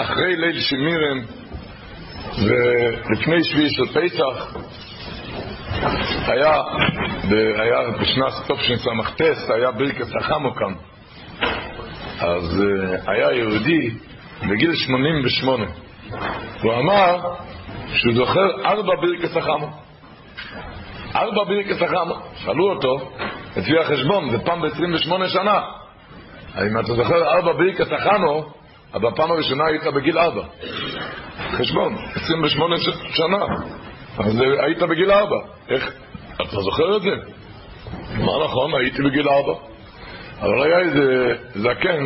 אחרי ליל שמירם ולפני שביעי של פסח היה, היה בשנת תשס"ט, היה ברכת החמו כאן. אז uh, היה יהודי בגיל 88, הוא אמר שהוא זוכר ארבע ברכת החמו. ארבע ברכת החמו. שאלו אותו, לפי החשבון, זה פעם ב-28 שנה. אם אתה זוכר ארבע ברכת החמו, אז בפעם הראשונה היית בגיל ארבע. חשבון, 28 שנה. אז היית בגיל ארבע. איך? אתה זוכר את זה? מה נכון, הייתי בגיל ארבע. אבל היה איזה זקן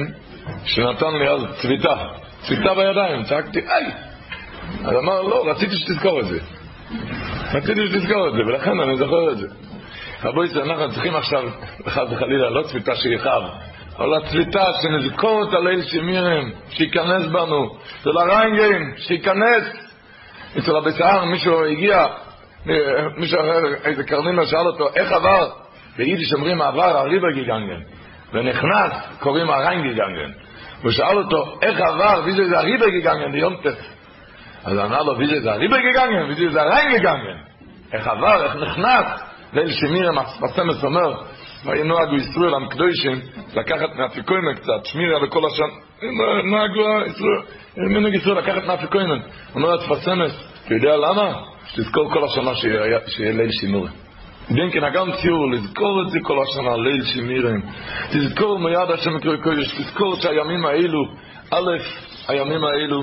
שנתן לי אז צביתה. צביתה בידיים, צעקתי, איי! אז אמר, לא, רציתי שתזכור את זה. רציתי שתזכור את זה, ולכן אני זוכר את זה. רבו ישראל, אנחנו צריכים עכשיו, חס וחלילה, לא צביתה שיכאב, אבל הצביתה שנזכור את הליל שמירם, שייכנס בנו, של הריינגרים, שייכנס. אצל רבי סער מישהו הגיע, מישהו אחר, איזה קרנינה שאל אותו, איך עבר? ביידיש אומרים עבר הריבר גיגנגן, ונכנס קוראים הריינג גיגנגן. הוא שאל אותו, איך עבר, ויזה זה הריבר גיגנגן, יונטף. אז אמר לו, ויזה זה הריבר גיגנגן, ויזה זה הריינג גיגנגן. איך עבר, איך נכנס? ליל שמירם, הסמס אומר, והיה נוהג ישראל עם קדושים לקחת נאפיקוינה קצת, שמירה לכל השם, נוהג ישראל, מנהג ישראל לקחת נאפיקוינה, הוא נוהג תפסמס, אתה יודע למה? שתזכור כל השנה שיהיה ליל שימורי. דין כן, אגם ציור, לזכור את זה כל השנה, ליל שימירים. תזכור מיד השם יקרוי קודש, תזכור שהימים האלו, א', הימים האלו,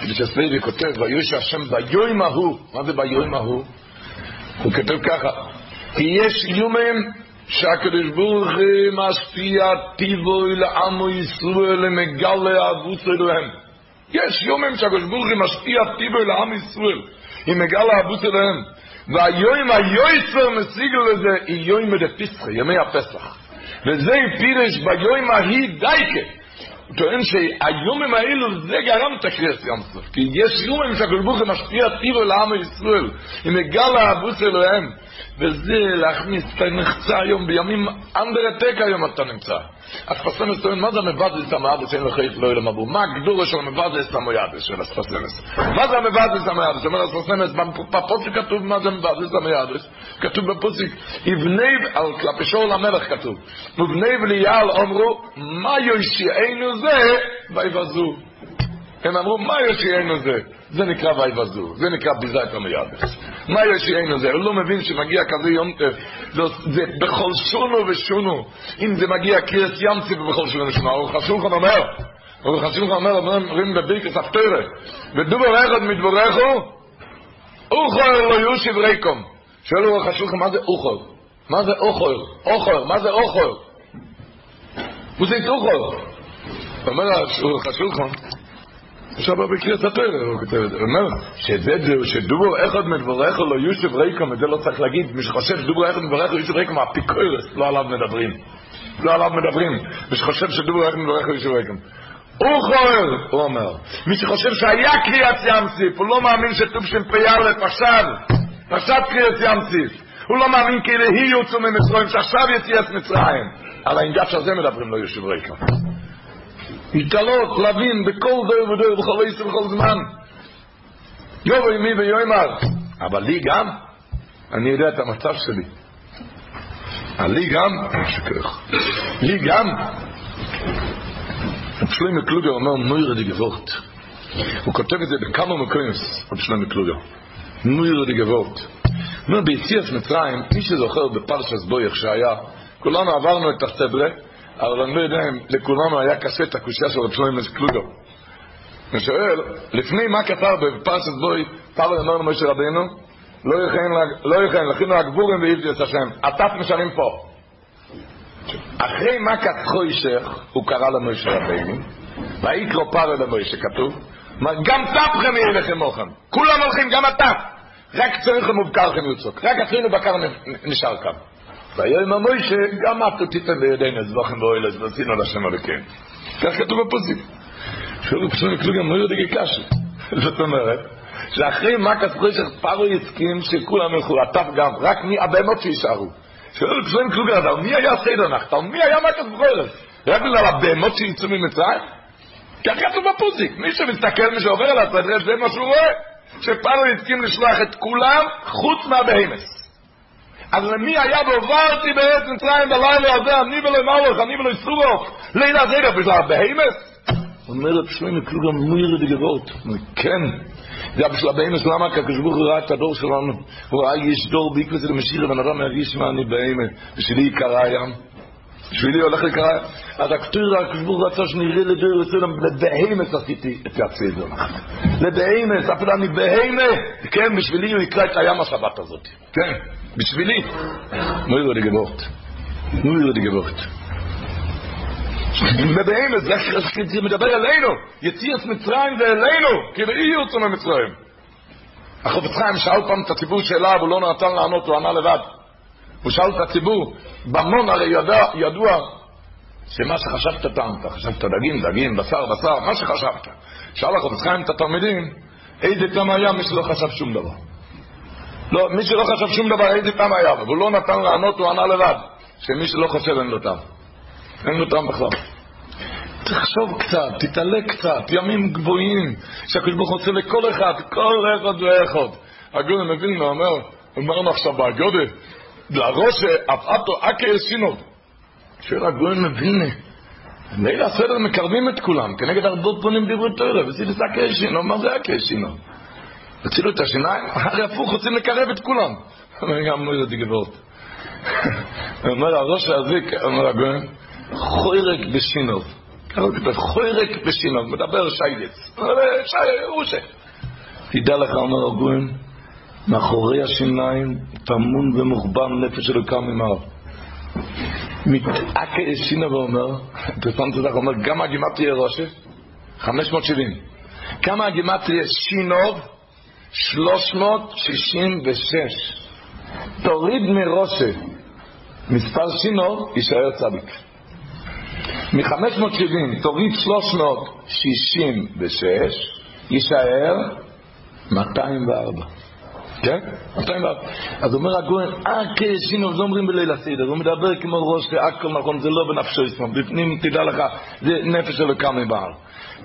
כדי שסבי כותב, ויהיו שהשם ביום ההוא, מה זה ביום ההוא? הוא כתב ככה, כי יש יומים שהקדוש ברוך משפיע טיבוי לעמו ישראל מגלה אבוס אלוהם. יש יומים שהקדוש ברוך משפיע טיבוי לעם ישראל, היא מגלה אבוס אלוהם. והיום היועצר משיג לזה יום דפסחא, ימי הפסח. וזה פירש ביום ההיא דייקה. הוא טוען שהיומים האלו זה גרם את הקריאס ים סוף. כי יש יומים שהקדוש ברוך משפיע טיבו לעם ישראל, היא מגלה אבוס אלוהם. וזה להכניס את הנחצה היום, בימים אנדרטק היום אתה נמצא. הספסמס טוען, מה זה המבזס המאבס, אין לך איך לא ילם אבו? מה הגדורה של המבזס המוידס של הספסמס? מה זה המבזס המוידס? אומר הספסמס, בפוסק כתוב מה זה המבזס המוידס. כתוב בפוסק, יבני, על כלפי שאול המלך כתוב, ובני וליעל אמרו, מה יושיענו זה, ויבזו. הם אמרו, מה יושיענו זה? זה נקרא ויבזו, זה נקרא ביזה את המייבס. מה יושיענו זה? הוא לא מבין שמגיע כזה יום טף, זה בכל שונו ושונו. אם זה מגיע קריאס ימצי ובכל שונו ושונו, אורך השולחן אומר, אורך השולחן אומר, אומרים בביקס הפטרה, ודובר אחד מתבורכו, אוכר לא יושיב ריקום. שואל אורך השולחן, מה זה אוכר? מה זה אוכר? אוכר, מה זה אוכר? הוא זה אוכר. אומר השולחן, עכשיו בקריאת התרא, הוא כותב את זה, הוא אומר, שזה שדובר אחד מדבריך לא יושב ריקם, את זה לא צריך להגיד, מי שחושב שדובר אחד מדבריך יושב ריקם, אפיקורס, לא עליו מדברים. לא עליו מדברים. מי שחושב שדובר אחד מדבריך יושב ריקם. הוא חוער, הוא אומר. מי שחושב שהיה קריאת ים סיף, הוא לא מאמין שתשפ"א פשט, פשט קריאת ים סיף. הוא לא מאמין כי להי יוצאו ממצרים, שעכשיו יציאת מצרים. על האינגש הזה מדברים לא יושב ריקם. יתעלות, להבין, בכל דור ודור, בכל עשר ובכל זמן. יובו ימי ויומר. אבל לי גם, אני יודע את המצב שלי. לי גם, לי גם, רב שלמה קלוגר אומר נוירה די גבורט. הוא כותב את זה בכמה מקומים, רב שלמה קלוגר. נוירה די גבורט. אומר, ביציאת מצרים, מי שזוכר בפרשס בויך שהיה, כולנו עברנו את הסברה, אבל אני לא יודע אם לכולנו היה קשה את הקושייה של רב שלמה קלוגר. אני שואל, לפני מה כתב בפרשת בוי, פאבל אמר למשה רבנו, לא יכן, לא לכינו הגבורים ואיבדיוס השם. עטף נשארים פה. אחרי מכת חוישך, הוא קרא למוישה רבינו, ויקרא פרעה למוישה, כתוב, גם תפכם יהיה לכם מוכם. כולם הולכים, גם אתה. רק צריך למובקר לכם יוצוק. רק אפילו בקר נשאר כאן. ויום המוישה, גם את תיתן בידינו זבוכם ואוילס, ועשינו לשם הלכים. כך כתוב בפוזיק. שאלו פשוט כלוגם לא יודעי קשה. זאת אומרת, שאחרי מכת חוישך פרעה הסכים שכולם ילכו, עטף גם, רק מי הבהמות שישארו. שאלו פשוט כלוגם, אבל מי היה סדר נחת? מי היה מכת חוישך? רק בגלל הבהמות שיצאו ממצרים? כך כתוב בפוסיק. מי שמסתכל, מי שעובר על הסדר, זה מה שהוא רואה. שפרו הסכים לשלוח את כולם חוץ מהבהמס. אז למי היה ועברתי בארץ מצרים בלילה הזה, אני ולא מלך, אני ולא יסרוף, לילה זה בגלל הבהמס? אומרת שלמה כלום מויר דגבות. כן. זה בשביל הבהמס, למה? כי הוא ראה את הדור שלנו. הוא ראה יש דור בעקבות למשיח, ובן אדם ירגיש מה אני בהמה. בשבילי יקרה הים. בשבילי הולך לקרא, אז הכתוב הקשבור רצה שנראה לדור לסולם, לבהמס עשיתי את הסדר. לבהמס, אפילו אני בהמה, כן, בשבילי הוא יקרא את הים השבת הזאת. כן, בשבילי. מוירו דגבורט. מוירו דגבורט. בבהמס, זה מדבר אלינו, יציאס מצרים זה אלינו, כי באי יוצא ממצרים. החופץ חיים שאל פעם את הציבור שאלה, והוא לא נתן לענות, הוא ענה לבד. הוא שאל את הציבור, במון הרי ידע, ידוע שמה שחשבת טעמת, חשבת דגים, דגים, בשר, בשר, מה שחשבת. שאל לך חיים את התלמידים, איזה טעם היה מי שלא חשב שום דבר. לא, מי שלא חשב שום דבר, איזה טעם היה, והוא לא נתן לענות, הוא ענה לבד, שמי שלא חושב אין לו טעם. אין לו טעם בכלל. תחשוב קצת, תתעלה קצת, ימים גבוהים, שהקדוש ברוך הוא עושה לכל אחד, כל אחד ואחד. הגודל מבין, הוא אומר, אמרנו עכשיו בהגודל, לראש אפאטו אקה יסינות. שואל הגויין מבינה. ליל הסדר מקרבים את כולם, כנגד ארבעות פונים דיברו תוירה, וסידס אקה יסינות, מה זה אקה יסינות? הצילו את השיניים, הרי הפוך רוצים לקרב את כולם. אומר גם לא יודעתי גבוהות. אומר הראש הזה, אומר הגויין, חוירק בשינוב. חוירק בשינוב, מדבר שיידץ. הוא ש... תדע לך, אומר הגויין, מאחורי השיניים טמון ומוחבם נפש אלוקם ממעל. מתעקה שינה ואומר, פרסמת לך, אומר, גם הגימטריה ראשה? 570. כמה הגימטריה שינוב? 366. תוריד מראשה מספר שינוב, יישאר צדיק. מ-570 תוריד 366, יישאר 204. כן? אז אומר הגויין, אה, כשינו, זה אומרים בליל הסדר, הוא מדבר כמו ראש כאקל, נכון, זה לא בנפשו ישמע, בפנים, תדע לך, זה נפש שלו קם מבעל.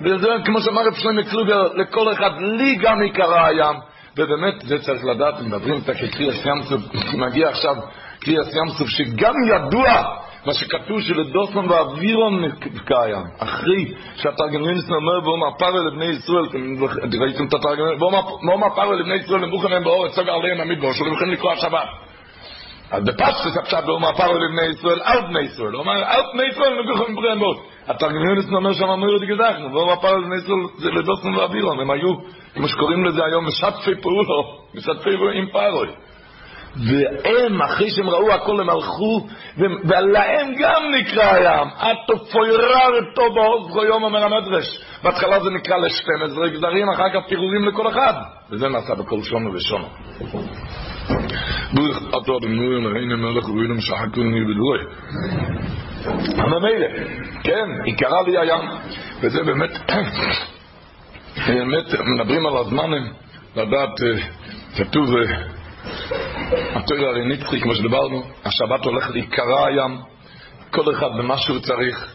וזה כמו שאמר רב שלמה קלוגר, לכל אחד, לי גם יקרה הים, ובאמת, זה צריך לדעת, מדברים את הקריאס ים סוף, מגיע עכשיו קריאס ים סוף, שגם ידוע מה שכתוב שלדוסון ואווירון קיים, אחרי שהתרגמניסט אומר ואומר פרל לבני ישראל, אתם ראיתם את התרגמניסט, ואומר פרל לבני ישראל למוכן להם באורץ, סוגר עליהם המדבר, שלא יכולים לקרוא השבת. אז בפשטס עכשיו ואומר פרל לבני ישראל, על בני ישראל, הוא אומר על בני ישראל נגוחם בריאים מאוד. התרגמניסט אומר שם אמרו את גזחנו, ואומר פרל לבני ישראל זה לדוסון ואווירון, הם היו, כמו שקוראים לזה היום, משתפי פעולו, משתפי עם פרל. והם, אחרי שהם ראו הכל, הם הלכו, ולהם גם נקרא הים. אטו פויררתו בעוזרו יום אומר המדרש. בהתחלה זה נקרא לשתים עזרי גזרים, אחר כך פירורים לכל אחד. וזה נעשה בכל שונו ושונו. בורך אטו אדמוי אלוהינו מלך ובינו משחקו לי בדבוי. הממילא, כן, עיקרה לי הים. וזה באמת, באמת, מדברים על הזמנים, לדעת, כתוב... התויר הרי נצחי, כמו שדיברנו, השבת הולך להיקרע הים, כל אחד במה שהוא צריך,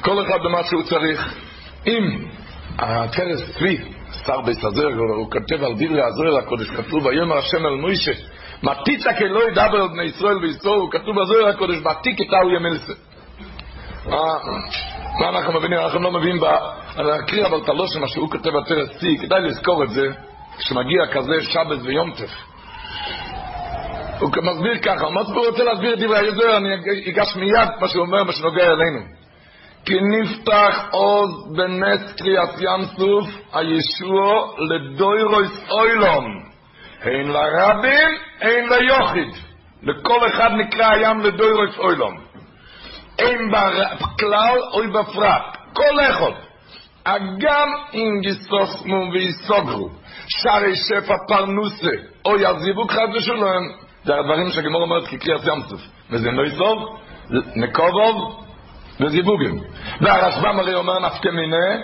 כל אחד במה שהוא צריך. אם הכרס צבי, שר בית הזר, הוא כותב על דברי הזר הקודש, כתוב, ויאמר השם אל מוישה, מתיצה כלא ידבר על בני ישראל הוא כתוב בזוהר הקודש, מתיק את ההוא ימלסה. מה אנחנו מבינים? אנחנו לא מבינים, אני אקריא אבל את הלושן, מה שהוא כותב בתרס צי, כדאי לזכור את זה, כשמגיע כזה שבת ויום טף. הוא מסביר ככה, מה הוא רוצה להסביר את דברי היזוהר, אני אגש מיד מה שהוא אומר, מה שנוגע אלינו. כי נפתח עוז בנס קריאת ים סוף הישוע לדוירויס אוילום. אין לרבים, אין ליוחיד. לכל אחד נקרא הים לדוירס אוילום. אין בכלל אוי בפרט. כל אחד. אגם אם יסוסמו ויסוגרו. שערי שפע פרנוסה, או יעזיבו חד ושלום. זה הדברים שהגמור אומרת כקריאת ים סוף. וזה לא יסוב, נקובוב וזיווגים. והרשב"ם הרי אומר נפקא מיני,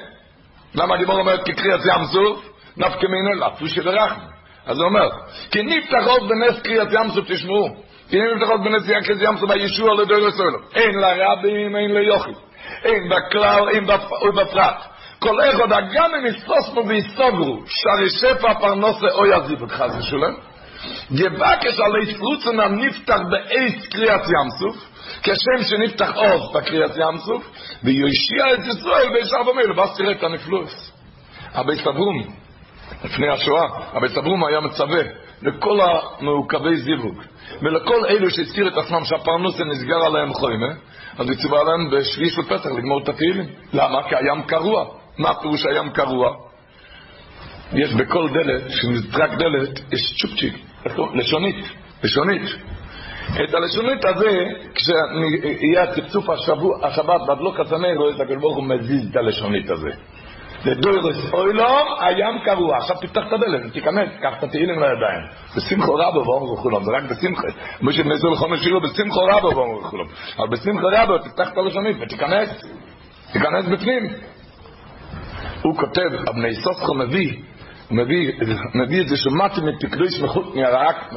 למה הגמור אומרת כקריאת ים סוף? נפקא מיני, לפו שברכנו. אז הוא אומר, כי נפתח עוד בנס קריאת ים סוף תשמעו. כי נפתח עוד בנס קריאת ים סוף בישוע לדור הסולו. אין לרבים, אין ליוכי. אין בכלל, אין בפרט. כל אחד גם אם יסוסמו ויסוגרו, שרי שפע פרנוסה או יזיבו, חס ושלום. יבקש על יסרוצן הנפתח באייס קריאת ים סוף, כשם שנפתח עוז בקריאת ים סוף, ויושיע את ישראל בישר במילא, ואז תראה את הנפלוס. אבי סברום, לפני השואה, אבי סברום היה מצווה לכל המעוכבי זיווג, ולכל אלו שהזכיר את עצמם שהפרנוסה נסגר עליהם חוימה, אז הוא ציווה להם בשביעי של לגמור את התהילים. למה? כי הים קרוע. מה פירוש הים קרוע? יש בכל דלת, כשנזרק דלת, יש צ'ופצ'יק, לשונית, לשונית. את הלשונית הזה, כשיהיה הצפצוף השבת בהדלוק הצמא, רואה את הקדוש ברוך הוא מזיז את הלשונית הזה. לדוירס אוילום, הים קרוע. עכשיו תפתח את הדלת, תיכנס, קח את התהילים לידיים. בשמחו רבו ואומרו וכולם, זה רק בשמחה. מי שבניסו לחומש שירו, בשמחו רבו ואומרו וכולם. אבל בשמחו רבו, תפתח את הלשונית ותיכנס. תיכנס בפנים. הוא כותב, אבני סוסחו מביא, מביא, מביא את זה שמעתי מפקדוש מחוץ מהרק,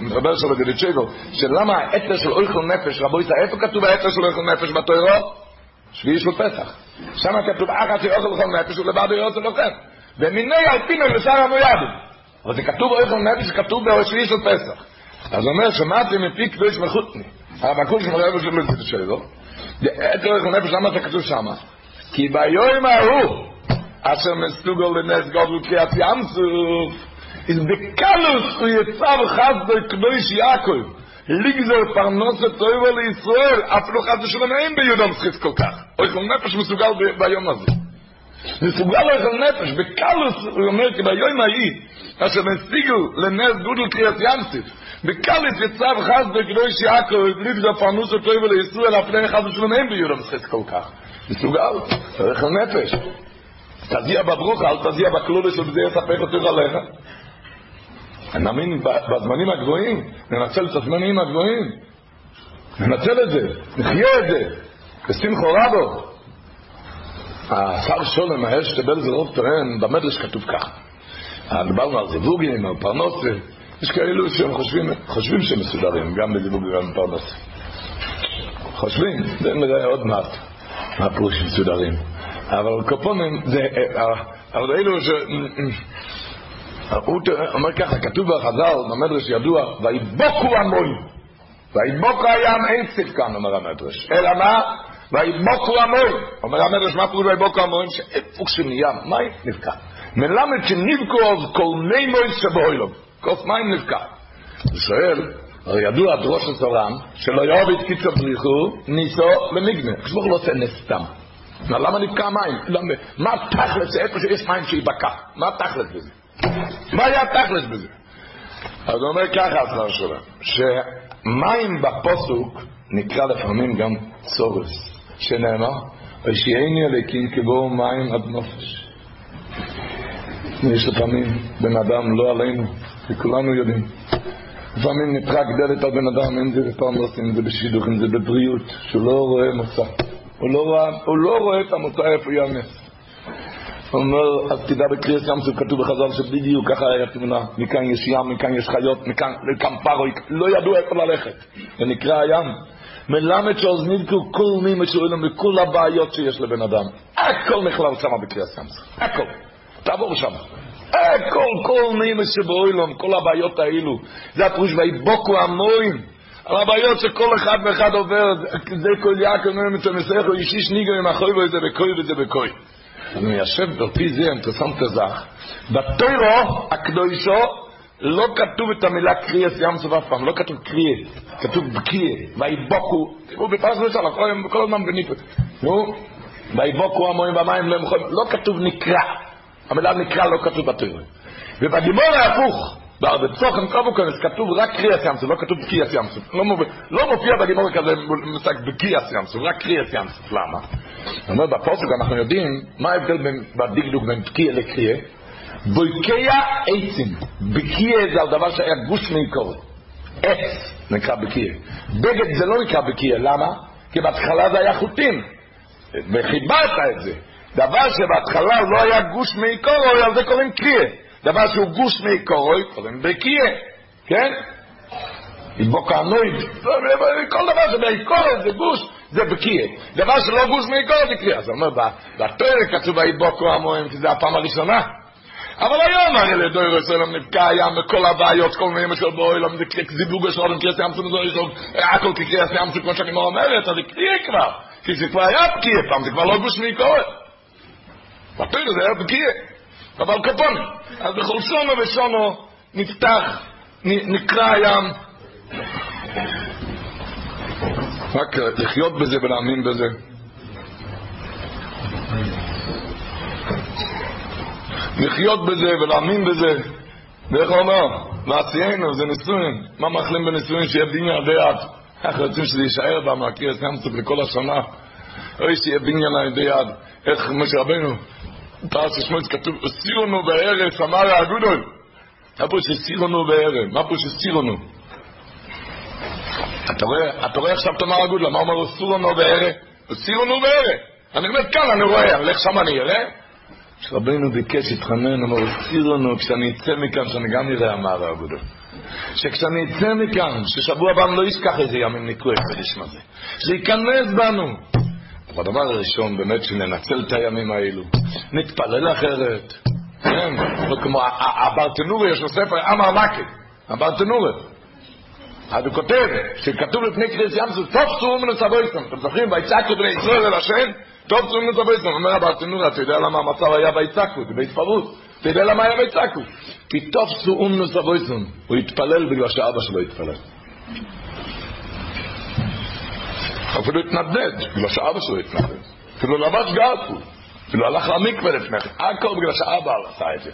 מדבר שלו בגדצ'גו, שלמה האתר של אויכל נפש, רבו איתה, איפה כתוב האתר של אויכל נפש בתוירו? שביעי של פסח. שם כתוב אחת שאוכל אוכל נפש ולבד יוצא לוחם. ומיני אלפינו לשר המוידים. אבל זה כתוב אוכל נפש, כתוב בשביעי של פסח. אז הוא אומר, שמעתי מפי קדוש מחותני. הבקול של מראה בשביל שלו. את אוכל נפש, למה זה כתוב שם? כי ביום ההוא, אשר מסוגל לנס גודל קריאת ים סוף, is בקלוס הוא יצא וחסדו קדוש יעקב. לגזור פרנסה טובה לישראל, אפילו חס ושלום אין ביהודה מצחיס כל כך. אוכל נפש מסוגל ביום הזה. מסוגל אוכל נפש, בקלוס, הוא אומר, כי ביום ההיא, אשר משיגו לנס גודל קריאת ימסיף, בקלוס יצא וחס בקדוש יעקב, לגזור פרנסה טובה לישראל, אפילו חס ושלום אין ביהודה מצחיס כל כך. מסוגל, אוכל נפש. תזיע בברוך, אל תזיע בכלולס, ובזה יספק אותך עליך. אני מאמין בזמנים הגבוהים, ננצל את הזמנים הגבוהים. ננצל את זה, נחיה את זה, בשמחו רבו. השר שולם, האשטבל זה רוב טוען, במדרש כתוב כך. דיברנו על זיווגים, על פרנסה. יש כאלו שהם חושבים, חושבים שהם מסודרים, גם בזיווג וגם בפרנסה. חושבים, זה נראה עוד מעט, מה פירוש מסודרים. אבל קופונים, זה, אבל אלו ש... הוא אומר ככה, כתוב בחז"ל, במדרש ידוע, ויבוקו המון. ויבוקו הים אין צדקן, אומר המדרש. אלא מה? ויבוקו המון. אומר המדרש, מה פירוש ויבוקו המון? שאיפה שנהיה מים נבקע. מלמד שנבקו אז כל מי מויס שבוילוב. כוס מים נבקע. הוא שואל, הרי ידוע דרוש הסורם, שלא יאהב את קיצור בריחו, ניסו למגנה. כשבוך לא עושה נסתם. למה נבקע מים? מה תכלס, איפה שיש מים שיבקע? מה תכלס בזה? מה היה תכלס בזה? אז הוא אומר ככה השר שלו, שמים בפוסוק נקרא לפעמים גם צורס, שנאמר, ושיעני אלוקים כבואו מים עד נופש. יש לפעמים בן אדם, לא עלינו, וכולנו יודעים. לפעמים נטרק דלת על בן אדם, אם זה בפרנוס, אם זה בשידוך, אם זה בבריאות, שהוא לא רואה מוצא. הוא לא רואה, הוא לא רואה את המוצא איפה יאמס. הוא אומר, אז תדע בקריאס ים סוף כתוב בחז"ל שבדיוק ככה היה תמונה, מכאן יש ים, מכאן יש חיות, מכאן, מכאן פרוי, לא ידעו איפה ללכת, זה נקרא הים. מלמד שאוזנידקו כל מי משואלים מכל הבעיות שיש לבן אדם. הכל נכלל שם בקריאס ים סוף, הכל. תעבור שם. הכל, כל מי משבוילום, כל הבעיות האלו. זה הפירוש ויבוקו המוים. על הבעיות שכל אחד ואחד עובר, זה כל יעקב נאמר מצמסך, אישיש ניגו עם החוי וזה בקוי וזה בקוי. אני מיישב בפי זה אינטרסנט תזך, בתוירו הקדושו לא כתוב את המילה קריאס ים סוף אף פעם, לא כתוב קריאה, כתוב בקיה, ויבוקו, תראו בפרס ושל, כל הזמן בניפות, נו, ויבוקו המוים במים לא כתוב נקרא, המילה נקרא לא כתוב בתוירו. ובדיבור ההפוך, בצוכן קובוקונס כתוב רק קריאס ים סוף, לא כתוב בקיאס ים סוף. לא, לא מופיע בגימור כזה מושג בקיאס ים סוף, רק קריאס ים סוף. למה? זאת אומרת, בפוסק אנחנו יודעים מה ההבדל בדקדוק בין בקיע לקריאה. בויקיה עצים. בקיע זה על דבר שהיה גוש מעיקור. עץ נקרא בקיע. בגד זה לא נקרא בקיע, למה? כי בהתחלה זה היה חוטים. וחיברת את זה. דבר שבהתחלה לא היה גוש מעיקורו, על זה קוראים קריאה. דבר שהוא גוש מעיקורו, קוראים בקיאה, כן? בוקנויד, כל דבר שבעיקורו זה גוש, זה בקיאה. דבר שלא גוש מעיקורו זה קריאה. אז הוא אומר, בתואר כתוב ויבוקו המוהם, כי זה הפעם הראשונה. אבל היום הרי לדוי רסלם נבקע הים וכל הבעיות, כל מיני משל באוילם, זה זיווג השעון, קריאס ים סוף, הכל כקריאס ים סוף, כמו שאני אומרת, אז זה קריאה כבר. כי זה כבר היה בקיאה פעם, זה כבר לא גוש מעיקורו. בתויר זה היה בקיאה, אבל קפונים. אז בכל שונו ושונו נפתח, נקרא הים. רק לחיות בזה ולהאמין בזה. לחיות בזה ולהאמין בזה. ואיך הוא אומר? מעשיינו זה נישואין. מה מאחלים בנישואין? שיהיה בניין עדי יד. אנחנו רוצים שזה יישאר במעקיר סמסוק לכל השנה. אוי שיהיה בניין על ידי יד. איך משה רבנו פרס שמואל כתוב, סירונו בארץ, אמר האגודול. מה פה שסירונו בארץ? מה פה שסירונו? אתה רואה, אתה רואה עכשיו תאמר הגודל, מה אומר סירונו בארץ? סירונו בארץ. אני אומר כאן, אני רואה, הולך שם אני אראה. כשרבנו ביקש, התחנן, אמר, סירונו, כשאני אצא מכאן, שאני גם אראה, אמר האגודל. שכשאני אצא מכאן, ששבוע הבא אני לא אשכח איזה ימים נקרא את הקדש הזה. שייכנס בנו. הדבר הראשון, באמת, שננצל את הימים האלו. נתפלל אחרת. כן, לא כמו הברטנורי, יש לו ספר, אמר מקי, הברטנורי. אז הוא כותב, שכתוב לפני קריס ים סוף, טוב צאו מנוס אבויסם. אתם זוכרים, ויצעקו בני ישראל אל השם, טוב צאו מנוס אבויסם. אומר הברטנורי, אתה יודע למה המצב היה ויצעקו, זה בית פרוס. אתה יודע למה היה ויצעקו? כי טוב צאו מנוס אבויסם. הוא התפלל בגלל שאבא שלו התפלל. אפילו התנדנד, בגלל שאבא שלו התנדנד. אפילו לבש גרפו. אפילו הלך למקווה לפני כן. הכל בגלל שאבא עשה את זה.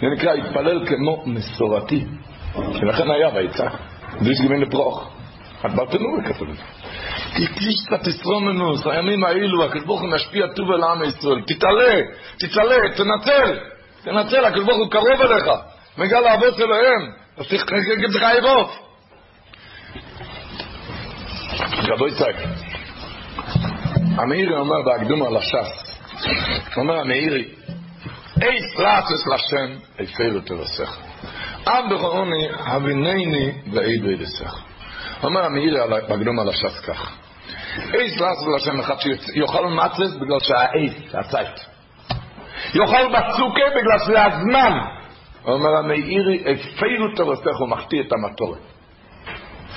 זה נקרא התפלל כמו מסורתי. ולכן היה ויצא. ויש גמין לפרוח. את ברטנורי כתוב את זה. כי קלישתא תסרומנוס, הימים האלו, הקדוש ברוך הוא משפיע טוב אל עם ישראל. תתעלה, תתעלה, תנצל. תנצל, הקדוש ברוך הוא קרוב אליך. מגל האבות אלוהים. אז עירות. רבו יצחק, המאירי אומר בהקדום על הש"ס, אומר המאירי, אייס לעשס לשם, איפר תרסך. עם בכורוני, הבינני ועיד וידסך. אומר המאירי בהקדום על הש"ס כך, אייס לעשס לשם אחד שיאכל מצס בגלל שהאייס, הצייט. יאכל בצוקה בגלל שזה הזמן. אומר המאירי, איפר תרסך, הוא מחטיא את המטורת.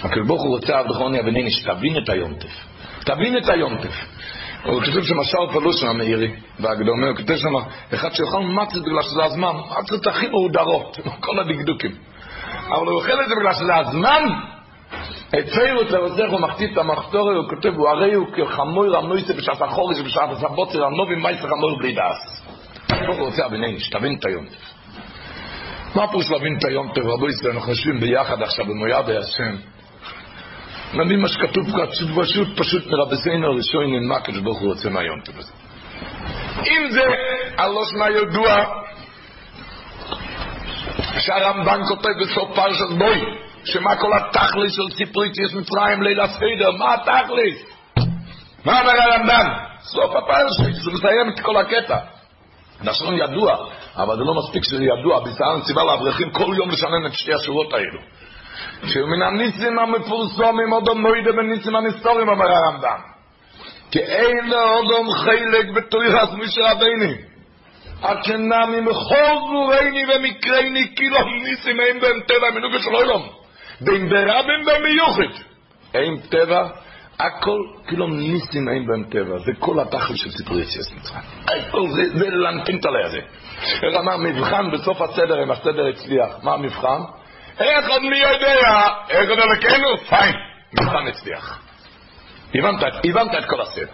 הקדוש ברוך הוא רוצה אבדכוני אבינני שתבין את היונטף. תבין את היונטף. הוא כתוב שם השאר פלושן המאירי, בהקדומה, הוא כתוב שם, אחד שיאכל מצת בגלל שזה הזמן, מצת הכי מהודרות, כל הדקדוקים. אבל הוא אוכל את זה בגלל שזה הזמן, תרצח ומחטיא את המחתורי, הוא כותב, הוא הרי הוא כחמור המויסה בשעת החורש ובשעת הסבוצר, הנובי מייסר חמור בלי דעס. הוא רוצה אבינני, שתבין את היונטף. מה פירוש להבין את היונטף, רבו ישראל, אנחנו חושבים ביחד עכשיו במויד השם. נביא מה שכתוב פשוט, פשוט, פשוט מרבסינו הראשון, מה הקדוש ברוך הוא רוצה מהיונטף הזה. אם זה הלוש מה ידוע, שהרמב"ן כותב בסוף פרשת בוי, שמה כל התכלס של סיפורית יש מצרים ליל הסדר, מה התכלס? מה אומר הרמב"ן? סוף הפרשת, זה מסיים את כל הקטע. לשון ידוע, אבל זה לא מספיק שזה ידוע, בישרן ציווה לאברכים כל יום לשנן את שתי השורות האלו. שמן הניסים המפורסמים עוד מוידה בניסים הנסתורים, אומר הרמב"ם. כי אין לאודום חלק בתוירס. עד שנמי מכל זבורני ומקרני כאילו ניסים אין בהם טבע מנוגה של אוילום. בין ברבים במיוחד. אין טבע, הכל כאילו ניסים אין בהם טבע. זה כל התכל של סיפורי יציאת מצרים. הכל זה, זה לנפינטה לידי. איך אמר מבחן בסוף הסדר, אם הסדר הצליח. מה המבחן? איך מי יודע? איך עוד אלוקינו? פיין, מבחן הצליח. הבנת, את כל הסדר.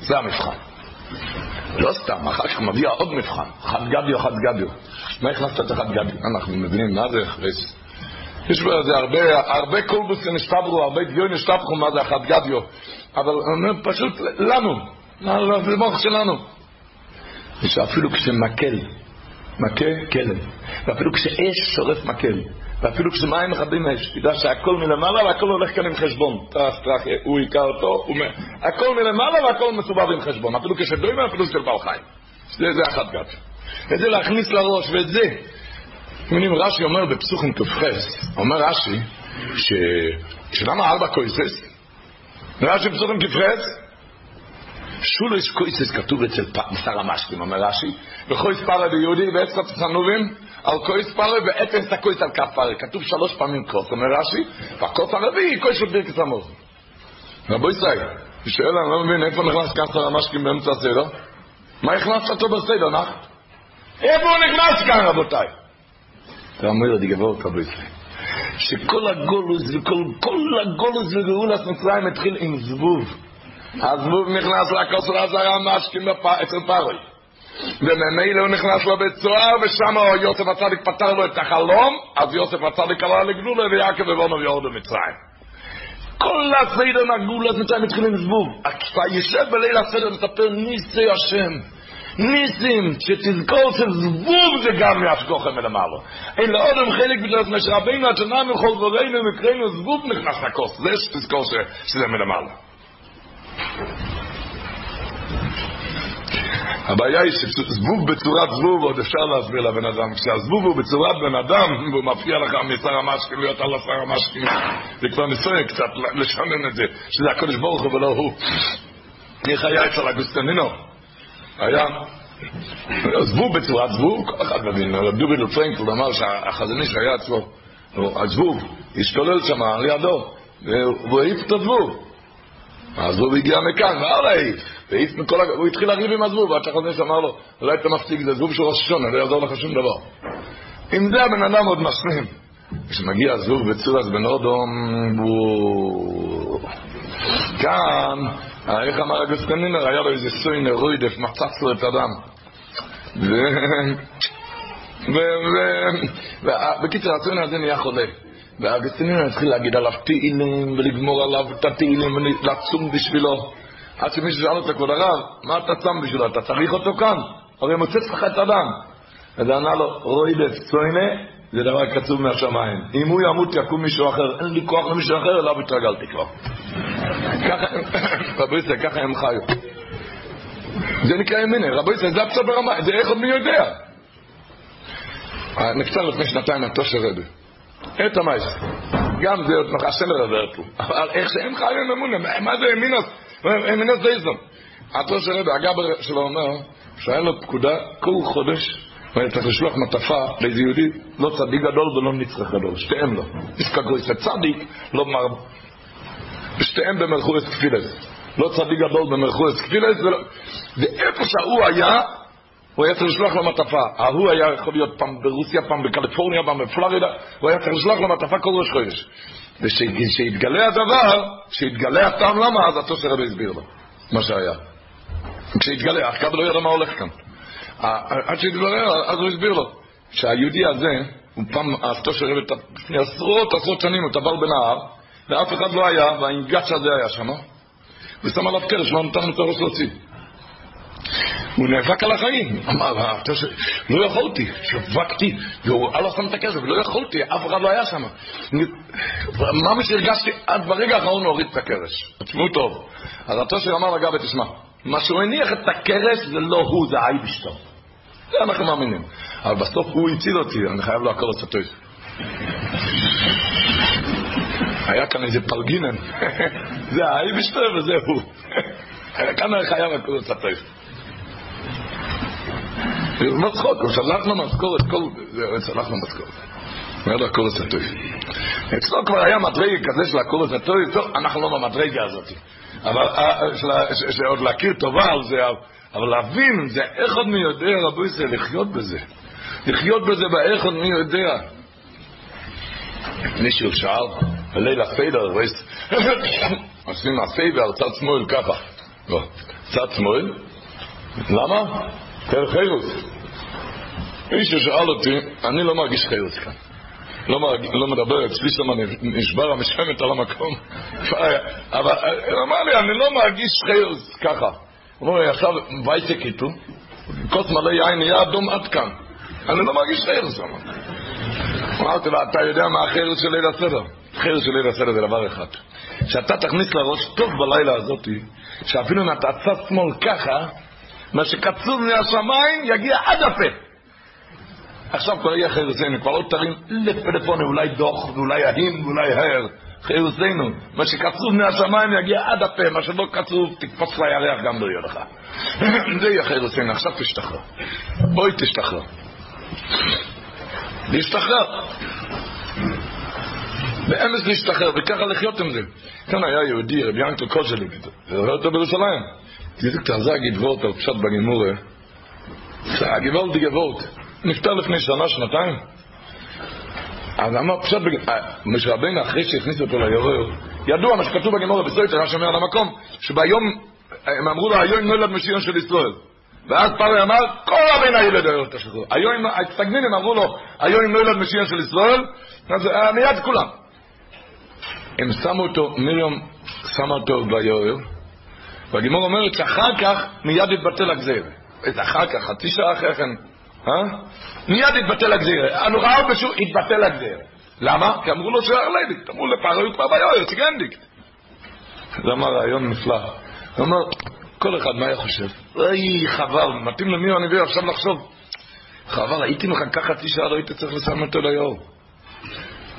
זה המבחן. לא סתם, אחר כך מביע עוד מבחן, חד גביו, חד גביו. מה הכנסת את החד גביו? אנחנו מבינים מה זה חרס. יש בזה הרבה, הרבה קולבוסים השתברו, הרבה דיון השתבחו מה זה החד גביו. אבל פשוט לנו, למוח שלנו. ושאפילו כשמקל, מכה כלב, ואפילו כשאש שורף מקל, ואפילו כשמים מכבים אש, תדע שהכל מלמעלה והכל הולך כאן עם חשבון. טרח טרח, הוא היכה אותו, הוא... הכל מלמעלה והכל מסובב עם חשבון, אפילו כשדוים אפילו של בעל חיים. זה, זה אחת גת. את זה להכניס לראש, ואת זה. אתם יודעים, רש"י אומר בפסוחים כ"ח, אומר רש"י, ש... שלמה ארבע קויסס? רש"י בפסוחים כ"ח, שולש קויסס כתוב אצל שר המשקים, אומר רש"י, וכויס פרה ביהודי ועצת צנובים, על קויס פרה ואפס הקויס על כף פרה. כתוב שלוש פעמים קוס, אומר רש"י, והקוס הרביעי קויס של ברכת המוז. רבו ישראל, היא שואל, אני לא מבין, איפה נכנס שר המשקים באמצע הסדר? מה הכנסת אותו בסדר, נח? איפה הוא נכנס כאן, רבותיי? אתה אומר לי, גבור רבו ישראל, שכל הגולוס וכל הגולוס וגאולת מצרים התחיל עם זבוב. הזבוב נכנס לכוס רזרה משקים אצל פרוי. וממילא הוא נכנס לבית סוהר, ושם יוסף הצדיק פתר לו את החלום, אז יוסף הצדיק עלה לגלולה, ויעקב ובונו ויורדו מצרים. כל הסדר מהגאולת מצרים התחיל עם זבוב. יושב בליל הסדר ומספר ניסי השם. ניסים, שתזכור שזבוב זה גם מהשגוכם מלמעלה. אין לאודם חלק בגלל שרבינו התנא מכל דברינו ומקרינו זבוב נכנס לכוס. זה שתזכור שזה מלמעלה. הבעיה היא שזבוב בצורת זבוב עוד אפשר להסביר לבן אדם. כשהזבוב הוא בצורת בן אדם והוא מפריע לך משר המשקים להיות על השר המשקים, זה כבר ניסיון קצת לשנן את זה, שזה הקדוש ברוך הוא ולא הוא. איך היה אצל אגוסטנינו? היה זבוב בצורת זבוב, כל אחד מבין, רב דוביל פרנקל אמר שהחזוני שהיה אצלו, הזבוב, השתולל שם על ידו, והוא העיף את הזבוב. הוא הגיע מכאן, מה להעיף? הוא התחיל לריב עם הזבוב, עד שהחזנש אמר לו, אולי אתה מפסיק, זה זבוב של ראש השונה, לא יעזור לך שום דבר. אם זה הבן אדם עוד משלים. כשמגיע הזבוב בצורס בן אודום, כאן, איך אמר הגוסטנינר, היה לו איזה סוינר רוידף, מצץ לו את הדם. ובקיצר, הסוינר הזה נהיה חולה. והאגסטינין התחיל להגיד עליו תהילים ולגמור עליו את התהילים ולצום בשבילו. עד שמישהו שאל אותו, כבוד הרב, מה אתה צם בשבילו? אתה צריך אותו כאן? הרי מוצץ לך את הדם. אז ענה לו, רוידף צוינה, זה דבר קצוב מהשמיים. אם הוא ימות יקום מישהו אחר, אין לי כוח למישהו אחר, אליו התרגלתי כבר. רבי ישראל, ככה הם חיו. זה נקרא ימיני, רבי ישראל, זה הפסד ברמה, זה איך מי יודע. נקצר לפני שנתיים התושר רבי. את המייס. גם זה עוד מחסן לרוורטו. אבל איך שהם חיו עם אמונה, מה זה אמינוס? אמינוס דייזום. התור של רבי, הגבר שלו אומר, שהיה לו פקודה כל חודש, והיה צריך לשלוח מטפה לאיזה יהודי, לא צדיק גדול ולא נצרך גדול, שתיהם לא. נזכגו איזה צדיק, לא מר... שתיהם במלכורת כפילס. לא צדיק גדול במלכורת כפילס, ואיפה שהוא היה, הוא היה צריך לשלוח לו מטפה. ההוא היה יכול להיות פעם ברוסיה, פעם בקליפורניה, פעם בפלורידה, הוא היה צריך לשלוח לו מטפה כל ראש חודש. וכשהתגלה הדבר, כשהתגלה הטעם למה, אז התוסר רבי הסביר לו מה שהיה. כשהתגלה, אף אחד לא ידע מה הולך כאן. עד שהתגלה, אז הוא הסביר לו שהיהודי הזה, הוא פעם, התוסר רבי, לפני עשרות עשרות שנים, הוא טבל בנהר, ואף אחד לא היה, והאינגש הזה היה שם, ושם עליו קרש, לא נתן את הראש להוציא. הוא נאבק על החיים. אמר, לא יכולתי, שווקתי, והוא לא שם את הכסף, לא יכולתי, אף אחד לא היה שם. מה שהרגשתי, עד ברגע האחרון הוריד את הקרש. תשמעו טוב. אז התושר אמר לגבי, תשמע, מה שהוא הניח את הקרש זה לא הוא, זה אייבשטר. זה אנחנו מאמינים. אבל בסוף הוא הציל אותי, אני חייב לו הכל לצטוי. היה כאן איזה פלגינן, זה האייבשטר וזה הוא. כאן חייב הכל לצטוי. מצחוק, הוא שלח לו משכורת, שלח לו משכורת. אומר לו הקורס הטוב. אצלו כבר היה מדרגה כזה של הקורס הטוב, טוב, אנחנו לא במדרגה הזאת. אבל שעוד להכיר טובה על זה, אבל להבין, זה איך עוד מי יודע, רבו ישראל, לחיות בזה. לחיות בזה באיך עוד מי יודע. מישהו שאל, בליל הסדר, עושים הסדר, צד שמאל ככה. לא, צד שמאל, למה? כן, חירוס. מישהו שאל אותי, אני לא מרגיש חירוס כאן. לא, מרג... לא מדבר, אצלי שם נשבר המשכמת על המקום. אבל הוא אמר לי, אני לא מרגיש חירוס ככה. הוא אומר לי, עכשיו וייצק איתו, כוס מלא יין נהיה אדום עד כאן. אני לא מרגיש חירוס. אמרתי לו, אתה יודע מה החירוס של ליל הסדר? החירוס של ליל הסדר זה דבר אחד. שאתה תכניס לראש טוב בלילה הזאתי, שאפילו נתת שמאל ככה, מה שקצוב מהשמיים יגיע עד הפה. עכשיו כבר יהיה חירוסנו, כבר לא תרים לפלאפונים, אולי דוח, ואולי ההין, ואולי ההר. חירוסנו, מה שקצוב מהשמיים יגיע עד הפה, מה שלא קצוב, תקפוץ לירח גם לא יהיה לך. זה יהיה חירוסנו, עכשיו תשתחרר. בואי תשתחרר. להשתחרר. באמס להשתחרר, וככה לחיות עם זה. כאן היה יהודי, רבי ינקל קוז'ליק, זה אותו בירושלים. תזיק תחזק גברות על פשט בגימורה. הגברות די גברות. נפטר לפני שנה, שנתיים. אז אמר פשט אה, משה רבינו אחרי שהכניס אותו ליורר, ידוע מה שכתוב בגימורה בסויטר, היה שומע על המקום, שביום, הם אמרו לו, היום נולד משיח של ישראל. ואז פרעה אמר, כל הבן הילד היום תשחררו. היום, הסטגנינים אמרו לו, היום נולד משיח של ישראל, אז אה, מיד כולם. הם שמו אותו, מרים שמה אותו ביורר, והגימור אומרת שאחר כך מיד התבטל הגזיר. איזה אחר כך, חצי שעה אחרי כן, אה? מיד התבטל הגזיר. הנורא פשוט התבטל הגזיר. למה? כי אמרו לו שהרלדיקט, אמרו לפרעה הוא כבר ביורר, ציגנדיקט. זה אמר רעיון נפלא. הוא אומר, כל אחד מה היה חושב? אוי, חבל, מתאים למי הנביא עכשיו לחשוב. חבל, הייתי מחכה חצי שעה, לא הייתי צריך לשים אותו ליאור.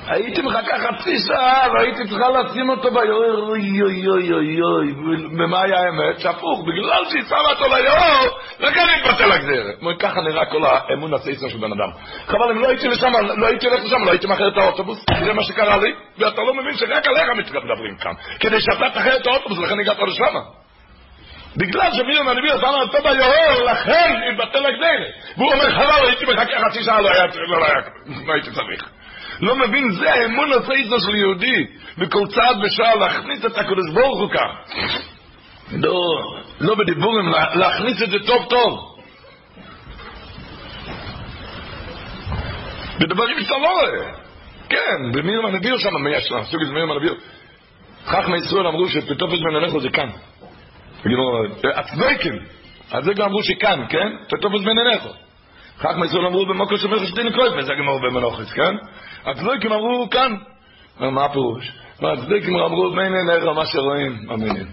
הייתי מחכה חצי שעה והייתי צריכה לשים אותו ביורר, אוי אוי אוי אוי אוי, ומה היה האמת? שהפוך, בגלל שהיא שמה אותו ליורר, לכן התבטל הגזרת. ככה נראה כל האמון הסייסר של בן אדם. חבל, אם לא הייתי לשם, לא הייתי הולך לשם, לא הייתי מאחר את האוטובוס, זה מה שקרה לי, ואתה לא מבין שרק עליך מדברים כאן. כדי שאתה תאחר את האוטובוס, לכן הגעת לשם. בגלל שמירם הנביא עשה אותו ביורר, לכן התבטל הגזרת. והוא אומר, חבל, הייתי מחכה חצי שעה, לא היה, לא הייתי צריך. לא מבין, זה האמון הסייסר של יהודי, בכל צעד ושעה להכניס את הקדוש ברוך הוא כאן. לא, לא בדיבורים, להכניס את זה טוב טוב. בדברים שאתה לא רואה. כן, במירם הנביא שם, יש סוג את מירם הנביא. חכמי ישראל אמרו שפטופס בן הלכו זה כאן. הצדוקים, אז זה גם אמרו שכאן, כן? פטופס בן הלכו. חכמי ישראל אמרו במוקר של מלך שדין קרויפס, זה גמור במנוחס, כן? הצדוקים אמרו כאן. מה הפירוש? הצדוקים אמרו בין עיניך מה שרואים, מאמינים.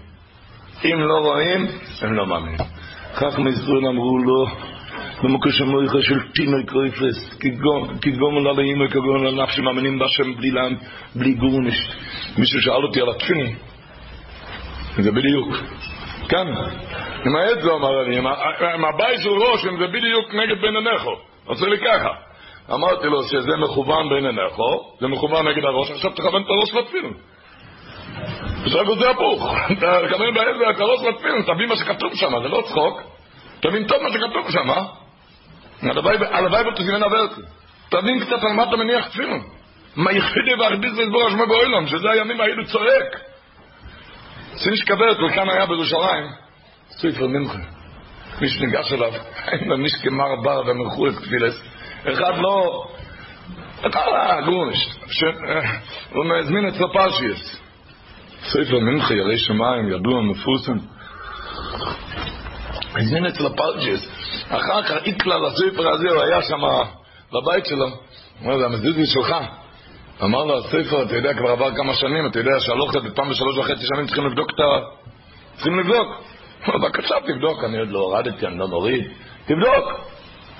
אם לא רואים, הם לא מאמינים. חכמי ישראל אמרו לא. במקום שמויכה של תינוק קרויפס, כגומל על האימא, כגומל על נפש שמאמינים בהשם בלי לעם, בלי גורניש. מישהו שאל אותי על התפילין, זה בדיוק. כאן, עם העץ לא אמר לי, עם הבית של ראש, אם זה בדיוק נגד בן עיניך. עושה לי ככה. אמרתי לו שזה מכוון בין עיניך, זה מכוון נגד הראש, עכשיו תכוון את הראש לתפילין. עכשיו זה הפוך, אתה מכוון בעזר את הראש לתפילין, תבין מה שכתוב שם, זה לא צחוק, תבין טוב מה שכתוב שם, הלוואי ותזמן עברתי. תבין קצת על מה אתה מניח תפילין. מה יחידי ואחדיס וסבור השמו באוילום, שזה הימים האלו צועק. סינש כברת, וכאן היה בירושלים, ספר מנחה. מי שניגש אליו, אין לו מישקי מר בר ומלכו את תפילס. אחד לא... אחד גורניש. הוא מזמין אצלו פרשיאס. ספר מנחה, ירי שמיים, ידוע, מפורסם. הזמין אצלו פרשיאס. אחר כך איקלה לספר הזה, הוא היה שם בבית שלו. הוא אומר, זה המזיזי שלך. אמר לו, הספר, אתה יודע, כבר עבר כמה שנים, אתה יודע שהלוכת בפעם בשלוש וחצי שנים צריכים לבדוק את ה... צריכים לבדוק. בבקשה, תבדוק, אני עוד לא הורדתי, אני לא נוריד. תבדוק.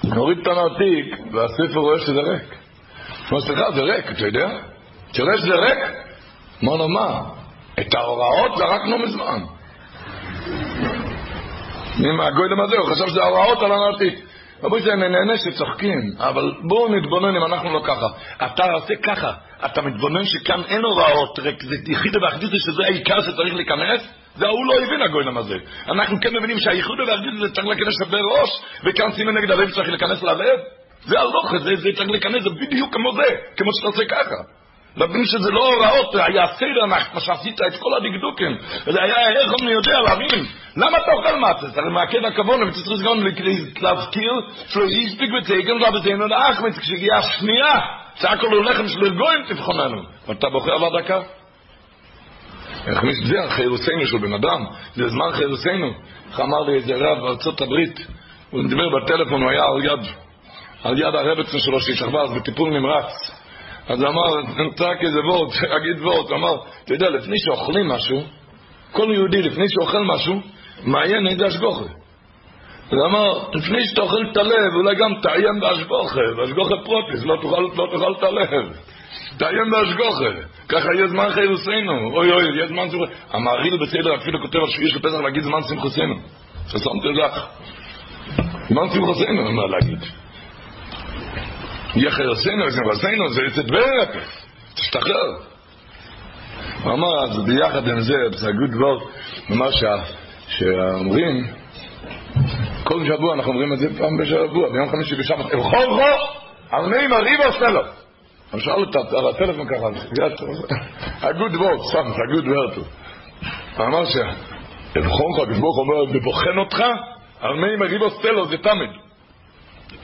נוריד את הנרתיק, והספר רואה שזה ריק. אמר, סליחה, זה ריק, אתה יודע? תראה שזה ריק. אמר לו, מה? את ההוראות זרקנו מזמן. עם הגוילם הזה, הוא חשב שזה ההוראות על הנרתיק. רבו שאני נהנה שצוחקים, אבל בואו נתבונן אם אנחנו לא ככה. אתה עושה ככה, אתה מתבונן שכאן אין הוראות, רק זה יחידה ואחדות שזה העיקר שצריך להיכנס, זה ההוא לא הבין הגוילם הזה. אנחנו כן מבינים שהייחוד והאחדות זה צריך להיכנס בראש, וכאן סימן נגד הלב צריך להיכנס ללב. זה הלוך, זה, זה צריך להיכנס, זה בדיוק כמו זה, כמו שאתה עושה ככה. להבין שזה לא הוראות, היה סדר, מה שעשית את כל הדקדוקים. זה היה, איך אני יודע, להבין. למה אתה אוכל מצס? הרי מעכב הכבוד, וצריך גם להזכיר שלא הספיק ותקן רבתנו לאחמץ, כשהגיעה השנייה, שהכל הוא לחם של ארגויים תבחוננו. ואתה בוחר על הדקה? איך זה חירוסנו של בן אדם, זה זמן חירוסנו. איך אמר לי איזה רב בארצות הברית, הוא דיבר בטלפון, הוא היה על יד, על יד הרבצן שלו שהשתחווה אז בטיפול נמרץ. אז אמר, צעק איזה וורט, אגיד וורט, אמר, אתה יודע, לפני שאוכלים משהו, כל יהודי לפני שאוכל משהו, מעיין איזה השגוחה. הוא אמר, לפני שאתה אוכל את הלב, אולי גם תעיין בהשגוחה, בהשגוחה פרוטיס, לא תאכל, לא את הלב. תעיין בהשגוחה. ככה יהיה זמן חילוסנו. אוי אוי, יהיה זמן שמחוסנו. המעריל בסדר אפילו כותב על שביעי של פסח להגיד זמן שמחוסנו. ששמתי לך. זמן שמחוסנו, אומר להגיד. יהיה חילוסנו, שמחוסנו, זה יצא דבר. תשתחרר. הוא אמר, אז ביחד עם זה, זה good word, ממש שאומרים, כל שבוע אנחנו אומרים את זה פעם בשבוע, ביום חמישי בשבת, בכל רוב, על מי מריב עושה לו. אני שאל אותה על הטלפון ככה, ה-good word, סתם, ה-good word. הוא אמר שבכל חג, ברוך אומר, בבוחן אותך, על מי מריב עושה לו, זה תמיד.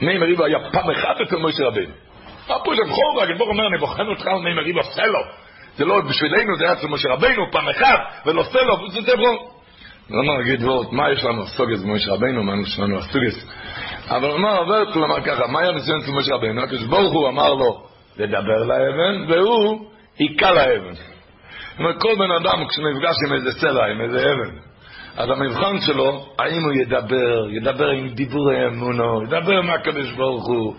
מי מריב היה פעם אחת אצל משה רבינו. מה פה זה חג, ברוך אומר, אני בוחן אותך על מי מריב עושה לו. זה לא בשבילנו, זה היה אצל משה רבינו, פעם אחת, ולא עושה לו, זה זה ברוך. לא נגיד וורט, מה יש לנו סוגס במשה רבינו, מה יש לנו הסוגס. אבל הוא אמר, עוברת, הוא אמר ככה, מה היה ניסיון אצל משה רבינו? הקדוש ברוך הוא אמר לו לדבר לאבן, והוא היכה לאבן. זאת אומרת, כל בן אדם כשנפגש עם איזה סלע, עם איזה אבן, אז המבחן שלו, האם הוא ידבר, ידבר עם דיבורי אמונו, ידבר מהקדוש ברוך הוא,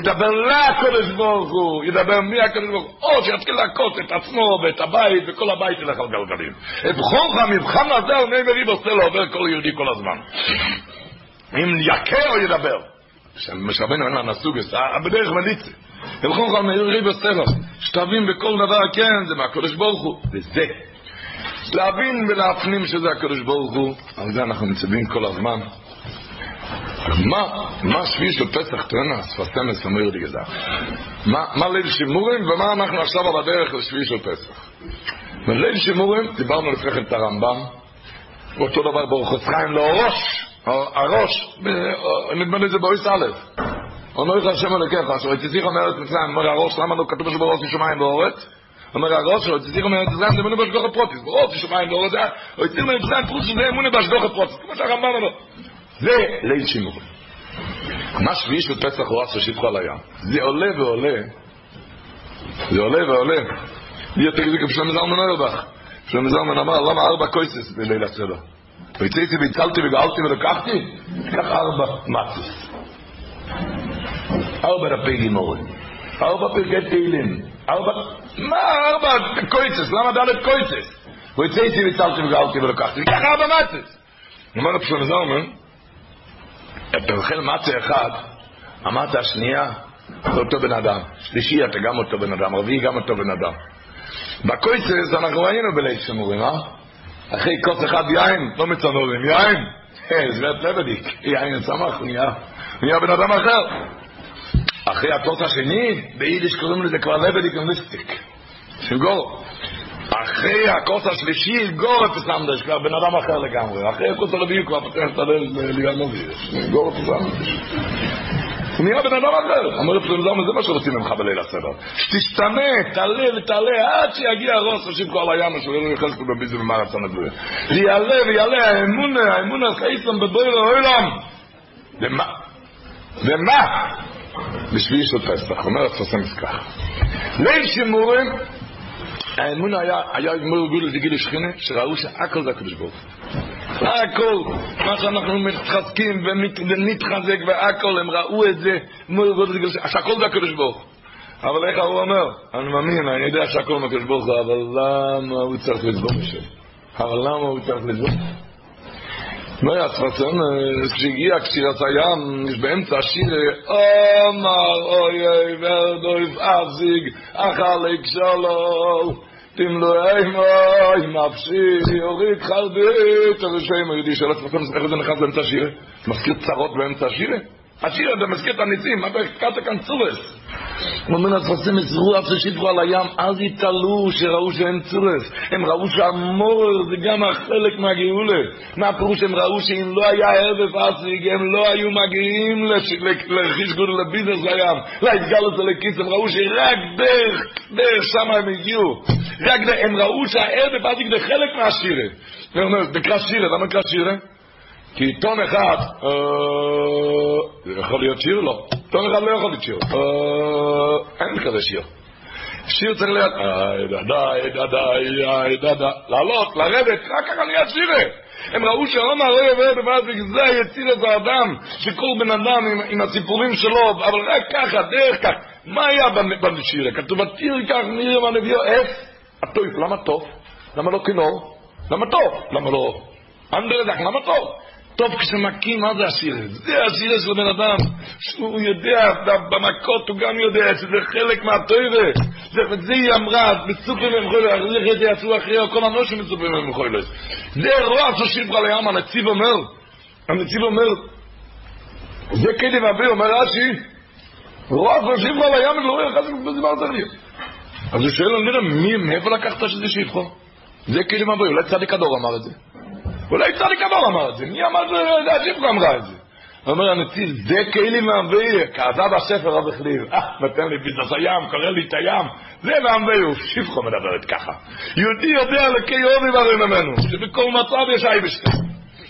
ידבר לקדוש ברוך הוא, ידבר מהקדוש ברוך הוא, או שיתחיל להכות את עצמו ואת הבית, וכל הבית ילך על גלגלים. את בכורך המבחן הזה מי מריב עושה לו עובר כל יהודי כל הזמן. אם יקר או ידבר. משרבנו אין לה נסוגס, בדרך מליצה. ובכורך על מי מריב עושה לו. שתבין בכל דבר, כן, זה מהקדוש ברוך הוא. וזה. להבין ולהפנים שזה הקדוש ברוך הוא, על זה אנחנו מצווים כל הזמן. מה, מה שביעי של פסח תרנה, ספסמס אומר לי גזר. מה ליל שימורים ומה אנחנו עכשיו על הדרך לשביעי של פסח. בליל שימורים דיברנו לפני כן את הרמב"ם, אותו דבר באורחוס חיים לא ראש, הראש, נדמה לי זה באויס א', אומר לך השם אלוקיך, אשר הייתי אומרת מצרים, אומר הראש, למה לא כתוב שבראש שמיים ואורץ? אומר הראש שלו, מארץ ישראל, זה אמונה בהשגוח הפרוטיס. בראש שמיים לא רוצה, או יציר מארץ ישראל, פרוט שזה אמונה בהשגוח הפרוטיס. כמו שהרמב"ן אומר. זה ליל שימור. מה שביעי של פסח הוא עשה שפחה על הים. זה עולה ועולה. זה עולה ועולה. לי יותר גדול כשלום זלמן אוירבך. שלום זלמן אמר, למה ארבע קויסס בליל הסדר? ויצאתי והצלתי וגאלתי ולקחתי, קח ארבע מצס. ארבע דפי גימורים. ארבע פרקי תהילים. ארבע... מה ארבע קויצס? למה דלת קויצס? ויצא איתי וצלתי וגאלתי ולקחתי. וככה ארבע מצס. אומר רב שלמה זלמן, אתה אוכל מצה אחד, אמרת השנייה, זה אותו בן אדם. שלישי אתה גם אותו בן אדם, רביעי גם אותו בן אדם. בקויצס אנחנו היינו בליל שמורים, אה? אחרי כוס אחד יין, לא מצנורים, יין. זוות לבדיק, יין סמך, נהיה בן אדם אחר. אחרי הכוס השני, ביידיש קוראים לזה כבר לבדיק ומיסטיק. שגור. אחרי הכוס השלישי, גור את הסמדש, כבר בן אדם אחר לגמרי. אחרי הכוס הרביעי כבר פותח את הלב ליגנובי. גור את הסמדש. הוא נהיה בן אדם אחר. אומר לפסול זמן, זה מה שרוצים ממך בליל הסדר. שתשתנה, תעלה ותעלה, עד שיגיע הראש ראשית כבר לים, אשר לא יחס פה בביזו במרצון הגבוה. ויעלה ויעלה האמונה, האמונה חייסם בבויר העולם. ומה? ומה? בשביעי של פסח, אומר הפסמס כך. ליל שימורים, האמון היה, היה גמור גודל דגיל שכינה, שראו שהכל זה הקדוש ברוך הכל, מה שאנחנו מתחזקים ונתחזק והכל, הם ראו את זה, גמור גודל דגיל שכינה, שהכל זה הקדוש ברוך אבל איך הוא אומר? אני מאמין, אני יודע שהכל מהקדוש ברוך הוא, אבל למה הוא צריך לסבור משהו? אבל למה הוא צריך לסבור? לא היה ספרסון, כשהגיע קשירת הים, יש באמצע השיר, אומר אוי אוי ורדויף אבזיג, אחלק שלו, תמלואי מוי, נפשי, יוריד חרדית, אז יש יהודי של הספרסון, איך זה נכנס באמצע השיר? מזכיר צרות באמצע השיר? השיר הזה מזכיר את הניסים, אתה הקראת כאן צורס? אומר הספסים יצרו אף ששיפרו על הים, אז התעלו שראו שאין צורס. הם ראו שהמור זה גם החלק מהגאולה. מה הפירוש? הם ראו שאם לא היה ערב אסיג, הם לא היו מגיעים לחיש גודל לביזנס לים, להתגלות הלקיס, הם ראו שרק דרך, דרך שם הם הגיעו. רק דרך, הם ראו שהערב אסיג זה חלק מהשירה. זה אומר, זה נקרא שירה, למה נקרא שירה? כי עיתון אחד, זה יכול להיות שיר? לא. עיתון אחד לא יכול להיות שיר. אין כזה שיר. שיר צריך להיות, איי דדה, איי דדה, לעלות, לרדת, רק ככה נהיה שירה. הם ראו שעומר לא יבוא דבר זה יציר את האדם, שכל בן אדם עם, עם הסיפורים שלו, אבל רק ככה, דרך כך. מה היה בשירה? כתוב, עתיר כך מרים הנביאו, איך? הטוב, למה טוב? למה לא כינור? למה טוב? למה לא? אנדרדק, למה טוב? טוב כשמכים, מה זה השיר? זה השיר של הבן אדם, שהוא יודע, במכות הוא גם יודע שזה חלק מהטוירה. זה, זה היא אמרה, מסופרים הם חוילס, איך זה יעשו אחרי כל הנושים מסופרים הם חוילס. זה רוע ששיר ברל לים, הנציב אומר, הנציב אומר, זה כדי ואבי, אומר רש"י, רוע ששיר ברל לים, לא רואה חזק בזמן צריך. אז הוא שואל, נראה, מי, מאיפה לקחת שזה שיפחו? זה כדי ואבי, אולי צדיק הדור אמר את זה. אולי צדיק הדור אמר את זה, מי אמר את זה? השיפחו אמרה את זה. אומר הנציב, זה כאילו מהנביא, כעזה בספר רב החליב, אה, נותן לי ביזנס הים, קורא לי את הים, זה מהנביא, שיפחו מדברת ככה. יהודי יודע לקי אובי ברי ממנו, שבכל מצב יש אייבשטר.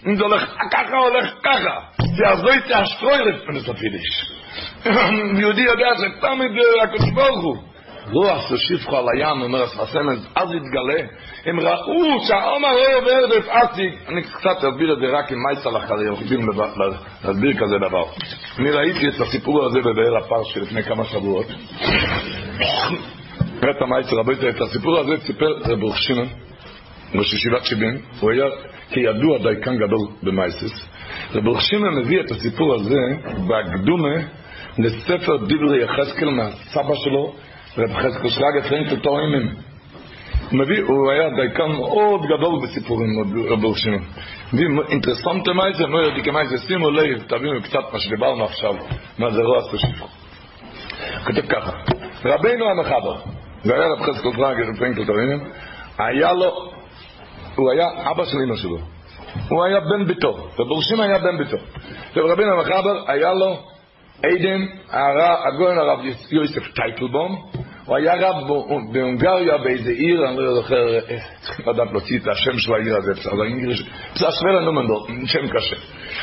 אם זה הולך ככה, הולך ככה. זה עזוי תאשטרוירט פנספידיש. יהודי יודע שתמיד הקדוש ברוך הוא. רוח ששיפחו על הים, אומר הספסמס, אז יתגלה. הם ראו שהעומר לא עובר בפעסיק. אני קצת אסביר את זה רק עם מייסל אחרי, הולכים להסביר כזה דבר. אני ראיתי את הסיפור הזה בבאר הפרש לפני כמה שבועות. את המייסל, רביתי, את הסיפור הזה סיפר רב שמעון, ראש ישיבת שבעים. הוא היה כידוע דייקן גדול במייסס. רב ברוך שמעון מביא את הסיפור הזה בהקדומה לספר דברי יחזקאל מהסבא שלו, רב חזקאל שרגא טועמים. הוא מביא, הוא היה דייקן מאוד גדול בסיפורים, רב. מביא אינטרסנטה מייסה, לא יודע כמייסה, שימו לב, תבינו קצת מה שדיברנו עכשיו, מה זה רוע ספשיפו. כותב ככה, רבינו המחבר, זה היה רב חזקאל שרגא פרנקל טועמים, היה לו, הוא היה אבא של אמא שלו. הוא היה בן ביתו, רב שמעון היה בן ביתו. ורבינו המחבר היה לו עדן, הגויין הרב יוסף טייטלבום, הוא היה רב בהונגריה באיזה עיר, אני לא זוכר, צריכים לדעת להוציא את השם של העיר הזה, בסדר, באנגליש, בסדר, סבלה נומנדור, שם קשה.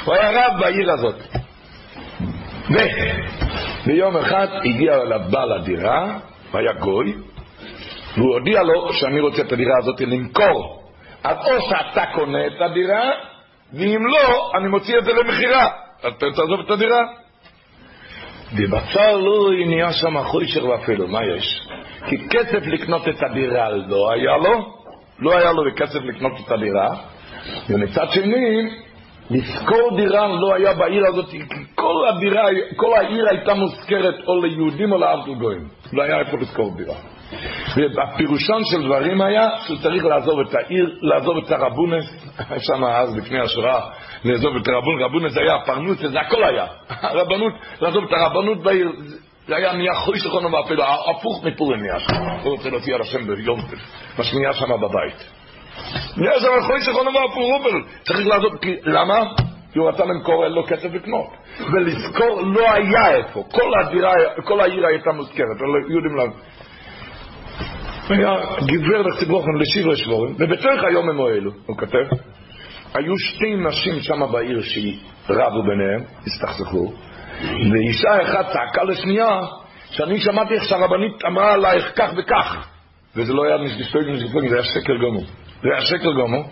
הוא היה רב בעיר הזאת. וביום אחד הגיע אליו בעל הדירה, והיה גוי, והוא הודיע לו שאני רוצה את הדירה הזאת למכור. אז או שאתה קונה את הדירה, ואם לא, אני מוציא את זה למכירה. אז תעזוב את הדירה. ובצר לו נהיה שם חוישר ואפילו, מה יש? כי כסף לקנות את הדירה לא היה לו, לא היה לו כסף לקנות את הדירה, ומצד שני, לשכור דירה לא היה בעיר הזאת, כי כל הדירה, כל העיר הייתה מוזכרת או ליהודים או לעבדו גויים, לא היה איפה לשכור דירה. והפירושון של דברים היה שהוא צריך לעזוב את העיר, לעזוב את הרבונס, שם אז לפני השואה, לעזוב את הרבונס, רבונס היה הפרנוס, זה הכל היה. הרבנות, לעזוב את הרבנות בעיר, זה היה נהיה חוי שכונו ואפילו הפוך מפורים נהיה שם. הוא רוצה להוציא על השם ביום, מה שם בבית. נהיה שם חוי שכונו ואפילו, צריך לעזוב, למה? כי הוא רצה למכור, אין לו כסף לקנות. ולזכור לא היה איפה. כל הדירה, כל העיר הייתה מוזכרת, יהודים לא... היה גבר לציברוכם לשיבר שבורים, ובצורך היום הם אלו, הוא כותב, היו שתי נשים שם בעיר שרבו ביניהם, הסתכסכו, ואישה אחת צעקה לשנייה, שאני שמעתי איך שהרבנית אמרה עלייך כך וכך, וזה לא היה נשפוג נשפוג, זה היה שקר גמור. זה היה שקר גמור.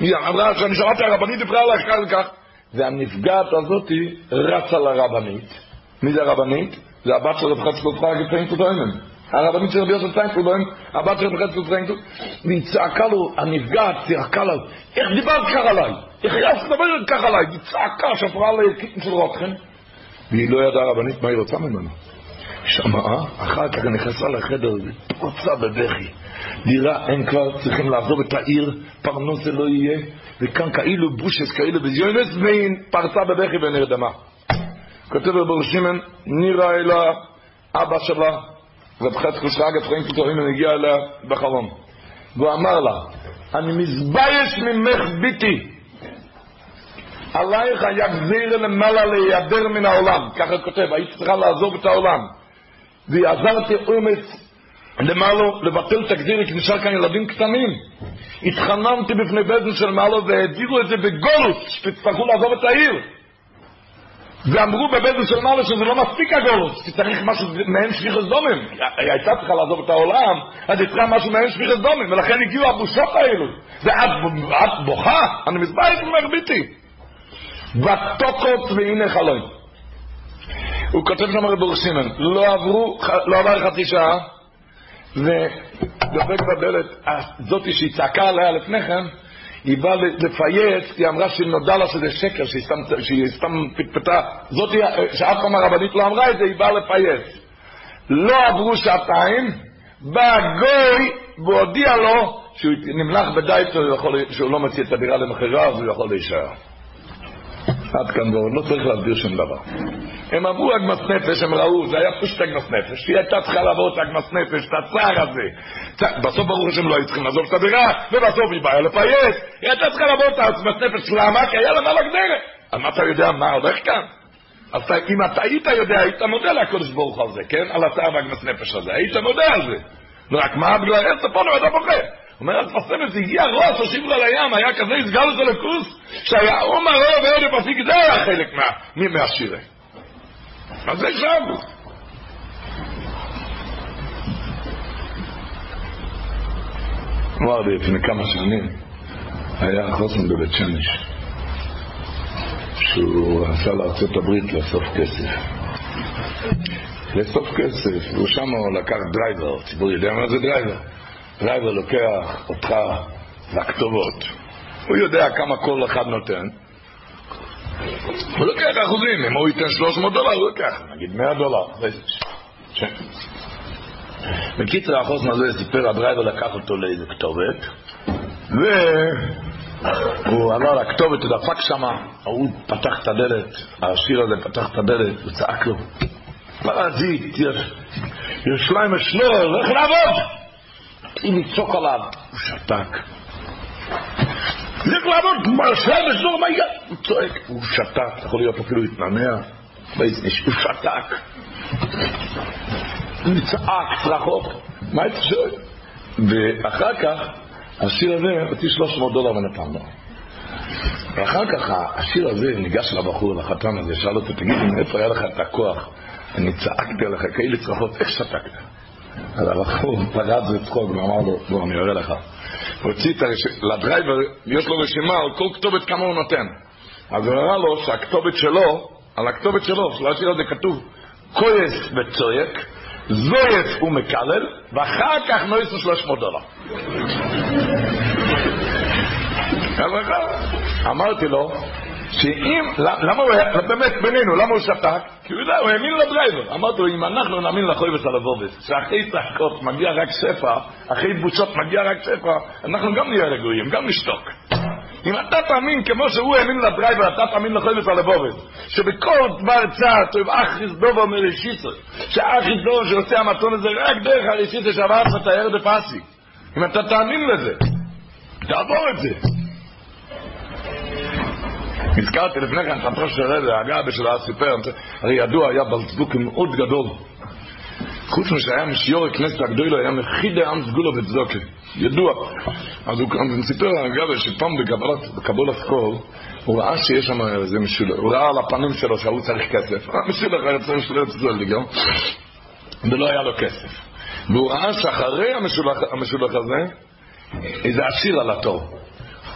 היא אמרה שאני שמעתי הרבנית דיברה עלייך כך וכך, והנפגעת הזאת רצה לרבנית. מי זה הרבנית? זה הבת של רב חצקול פראגי פיינקל דוימן. הרבנית של רבי יוסף פיינקלבוים, הבת של רבי חצקול פיינקל, והיא צעקה לו, הנפגעת צעקה לו, איך דיברת ככה עליי? איך יעשת לדבר ככה עליי? היא צעקה שפרה לה קיטן של רותכן, והיא לא ידעה הרבנית מה היא רוצה ממנו. שמעה, אחר כך נכנסה לחדר ופרצה בבכי. דירה, הם כבר צריכים לעזוב את העיר, פרנוס זה לא יהיה, וכאן כאילו בושס, כאילו בזיונס, והיא פרצה בבכי ונרדמה. כותב רבי שמעון, נירא אלא אבא שלה, רב חצקו שרגא פרנקלטורים, הגיע אליה בחלום. והוא אמר לה, אני מזבייש ממך ביתי. עלייך יגזיר למעלה להיעדר מן העולם. ככה כותב, היית צריכה לעזוב את העולם. ועזרתי אומץ למעלו לבטל את הגזיר, כי נשאר כאן ילדים קטנים. התחננתי בפני בזן של מעלו והעבירו את זה בגולוס, שתצטרכו לעזוב את העיר. ואמרו בבזן של מעלו שזה לא מספיק הגולוס, כי צריך משהו מעין שפיכת דומים. היא הייתה צריכה לעזוב את העולם, אז היא צריכה משהו מעין שפיכת דומים, ולכן הגיעו הבושות האלו. ואת בוכה? אני מזבייך ומרביתי. ותוקות והנה חלום. הוא כותב שם רב סימן, לא עברו, לא עבר חצי שעה, ודופק בדלת, זאתי שהיא צעקה עליה לפני כן, היא באה לפייס, היא אמרה שנודע לה שזה שקר, שהיא סתם, שהיא סתם פטפטה, זאתי שאף פעם הרבנית לא אמרה את זה, היא באה לפייס. לא עברו שעתיים, בא גוי והודיע לו שהוא נמלח בדייטו, שהוא לא מציע את הדירה למכירה, אז הוא יכול להישאר. עד כאן ועוד, לא צריך להסביר שום דבר. הם עברו אגמס נפש, הם ראו, זה היה פשוט אגמס נפש, היא הייתה צריכה לעבור את אגמס נפש, את הצער הזה. בסוף ברור שהם לא היו צריכים לעזוב את הדירה, ובסוף היא באה לפייס, היא הייתה צריכה לעבור את אגמס נפש, למה? כי היה לה מה לגדרת. אז מה אתה יודע מה הולך כאן? אז אם אתה היית יודע, היית מודה לקדוש ברוך על זה, כן? על הצער והגמס נפש הזה, היית מודה על זה. רק מה, בגלל עץ הפונו אתה בוכה. אומר התפרסם את זה, הגיע ראש, הושיב לו לים, היה כזה הסגל לזה לכוס, שהיה עומר רוב וערב פסיק, זה היה חלק מהשירה. אז זה שם. אמר לי לפני כמה שנים, היה חוסן בבית שמש, שהוא עשה לארצות הברית לאסוף כסף. לאסוף כסף, והוא שם לקח דרייבר, ציבור יודע מה זה דרייבר? driver לוקח אותך לכתובות, הוא יודע כמה כל אחד נותן, הוא לוקח אחוזים, אם הוא ייתן 300 דולר, הוא לוקח, נגיד 100 דולר. בקיצר, החתן הזה סיפר, ה driver לקח אותו לאיזה כתובת, והוא עבר לכתובת, הוא דפק שמה, הוא פתח את הדלת, העשיר הזה פתח את הדלת, הוא צעק לו, פרזיט, יש להם אשלור, איך לעבוד? התחיל לצעוק עליו, הוא שתק. לך לעבוד, מרשה וזור מה יהיה? הוא צועק, הוא שתק, יכול להיות אפילו התנענע, הוא שתק. הוא צעק צרחות, מה אתה שואל? ואחר כך, השיר הזה הוציא 300 דולר ונתן לו. ואחר כך השיר הזה ניגש לבחור, לחתן הזה, שאל אותו, תגיד לי, מאיפה היה לך את הכוח? אני צעקתי עליך כאלה צרחות, איך שתקת? אז הבחור פרץ בצחוק ואמר לו, בוא, אני אראה לך. הוציא את הרשימה, לדרייבר יש לו רשימה על כל כתובת כמה הוא נותן. אז הוא הראה לו שהכתובת שלו, על הכתובת שלו, של השיר הזה כתוב כועס וצועק, זויף ומקלל, ואחר כך נויסו 300 דולר. אמרתי לו, שאם, למה הוא, באמת בינינו, למה הוא שתק? כי הוא יודע, הוא האמין לדרייבר. אמרתי לו, אם אנחנו נאמין לחויבס על הבובס, שאחרי צחקות מגיע רק שפע, אחרי בושות מגיע רק שפע, אנחנו גם נהיה רגועים, גם נשתוק. אם אתה תאמין כמו שהוא האמין לדרייבר, אתה תאמין לחויבס על הבובס, שבכל דבר צעד, טוב אחריס דובו מראשיסו, שאחריס דובו שעושה המתון הזה רק דרך הראשיסו שעבר הירד הפסי. אם אתה תאמין לזה, תעבור את זה. הזכרתי לפני כן, חתרו של רבי, הגבי של הסיפר, הרי ידוע, היה בלצדוק מאוד גדול. חוץ משהיה משיור הכנסת הגדול, היה מחיד העם סגולו בצדוקה. ידוע. אז הוא סיפר הגבי שפעם בקבול הסקול, הוא ראה שיש שם איזה משולח, הוא ראה על הפנים שלו שההוא צריך כסף. המשולח היה צריך את זה לגמרי, ולא היה לו כסף. והוא ראה שאחרי המשולח הזה, איזה עשיר על התור.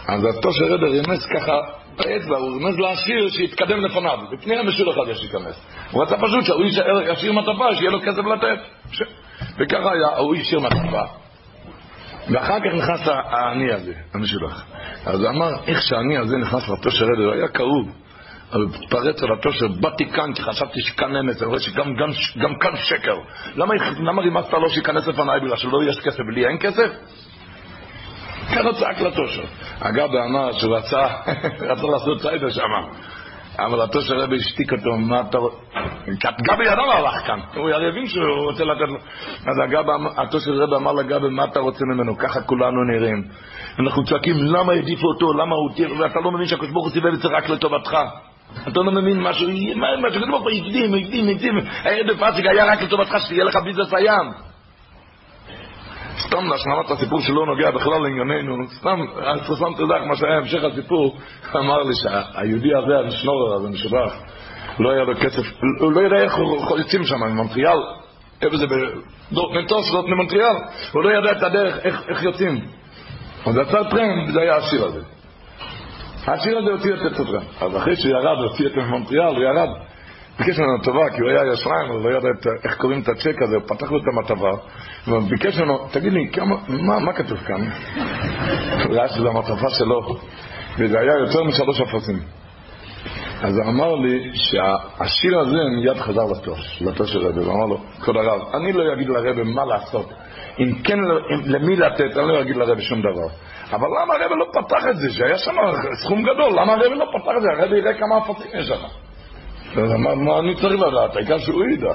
אז התור של רדר ימס ככה באצבע, הוא רמז לעשיר שיתקדם לפניו, לפני המשולח הזה שייכנס. הוא רצה פשוט שהוא ישאיר מטפה, שיהיה לו כסף לתת. וככה היה, הוא השאיר מטפה. ואחר כך נכנס העני הזה, המשולח. אז הוא אמר, איך שהעני הזה נכנס לתושר עדר, היה כאוב. אבל פרץ על התושר, באתי כאן כי חשבתי שכאן אמץ, אני רואה שגם כאן שקר. למה רימזת לו שייכנס לפניי בגלל שלא יש כסף ולי אין כסף? ככה צעק לתושר. אגב, אמר שהוא רצה, רצה לעשות ציידה שם. אבל התוש הרבי השתיק אותו, מה אתה... גבי ידע מה הלך כאן, הוא הרי הבין שהוא רוצה לתת לו. אז התוש הרבי אמר לגבי, מה אתה רוצה ממנו? ככה כולנו נראים. אנחנו צועקים, למה העדיפו אותו, למה הוא תיר, ואתה לא מבין שהקדוש ברוך הוא סיבב את זה רק לטובתך. אתה לא מבין משהו, מה שקדוש ברוך הוא הקדים, הקדים, הקדים. העדף אסיק היה רק לטובתך, שתהיה לך ביזנס הים. סתם להשלמת הסיפור שלא נוגע בכלל לענייננו, סתם, סתם תדע מה שהיה המשך הסיפור, אמר לי שהיהודי הזה, המשנורר הזה, משובח, לא היה לו כסף, הוא לא יודע איך יוצאים שם, ממונטריאל, איפה זה, במטוס זאת ממונטריאל, הוא לא ידע את הדרך, איך יוצאים. אז יצא טרנד, זה היה השיר הזה. השיר הזה הוציא את הטרנד. אז אחרי שהוא ירד, הוציא את מונטריאל, הוא ירד. ביקש ממנו טובה, כי הוא היה ישרן, הוא לא ידע את, איך קוראים את הצ'ק הזה, הוא פתח לו את המטבה, וביקש ממנו, תגיד לי, כמה, מה, מה כתוב כאן? הוא ראה שזו המטבה שלו, וזה היה יותר משלוש אפסים. אז הוא אמר לי שהשיר הזה מיד חזר לתוש, לתוש של רבי, הוא אמר לו, כבוד הרב, אני לא אגיד לרבי מה לעשות, אם כן, אם, למי לתת, אני לא אגיד לרבי שום דבר. אבל למה הרבי לא פתח את זה, שהיה שם סכום גדול, למה הרבי לא פתח את זה, הרבי יראה כמה אפסים יש שם. מה אני צריך לדעת, העיקר שהוא ידע.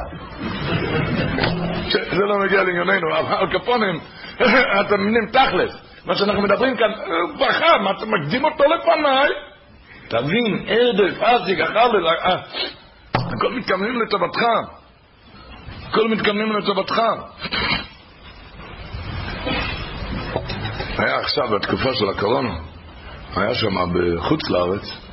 זה לא מגיע לענייננו, אבל קפונים, אתם מבינים תכלס, מה שאנחנו מדברים כאן, ברכה, מה אתה מקדים אותו לפניי? תבין, ערדף, אזיק, אכל, הכל מתכוונים לטובתך. הכל מתכוונים לטובתך. היה עכשיו, בתקופה של הקורונה, היה שם בחוץ לארץ,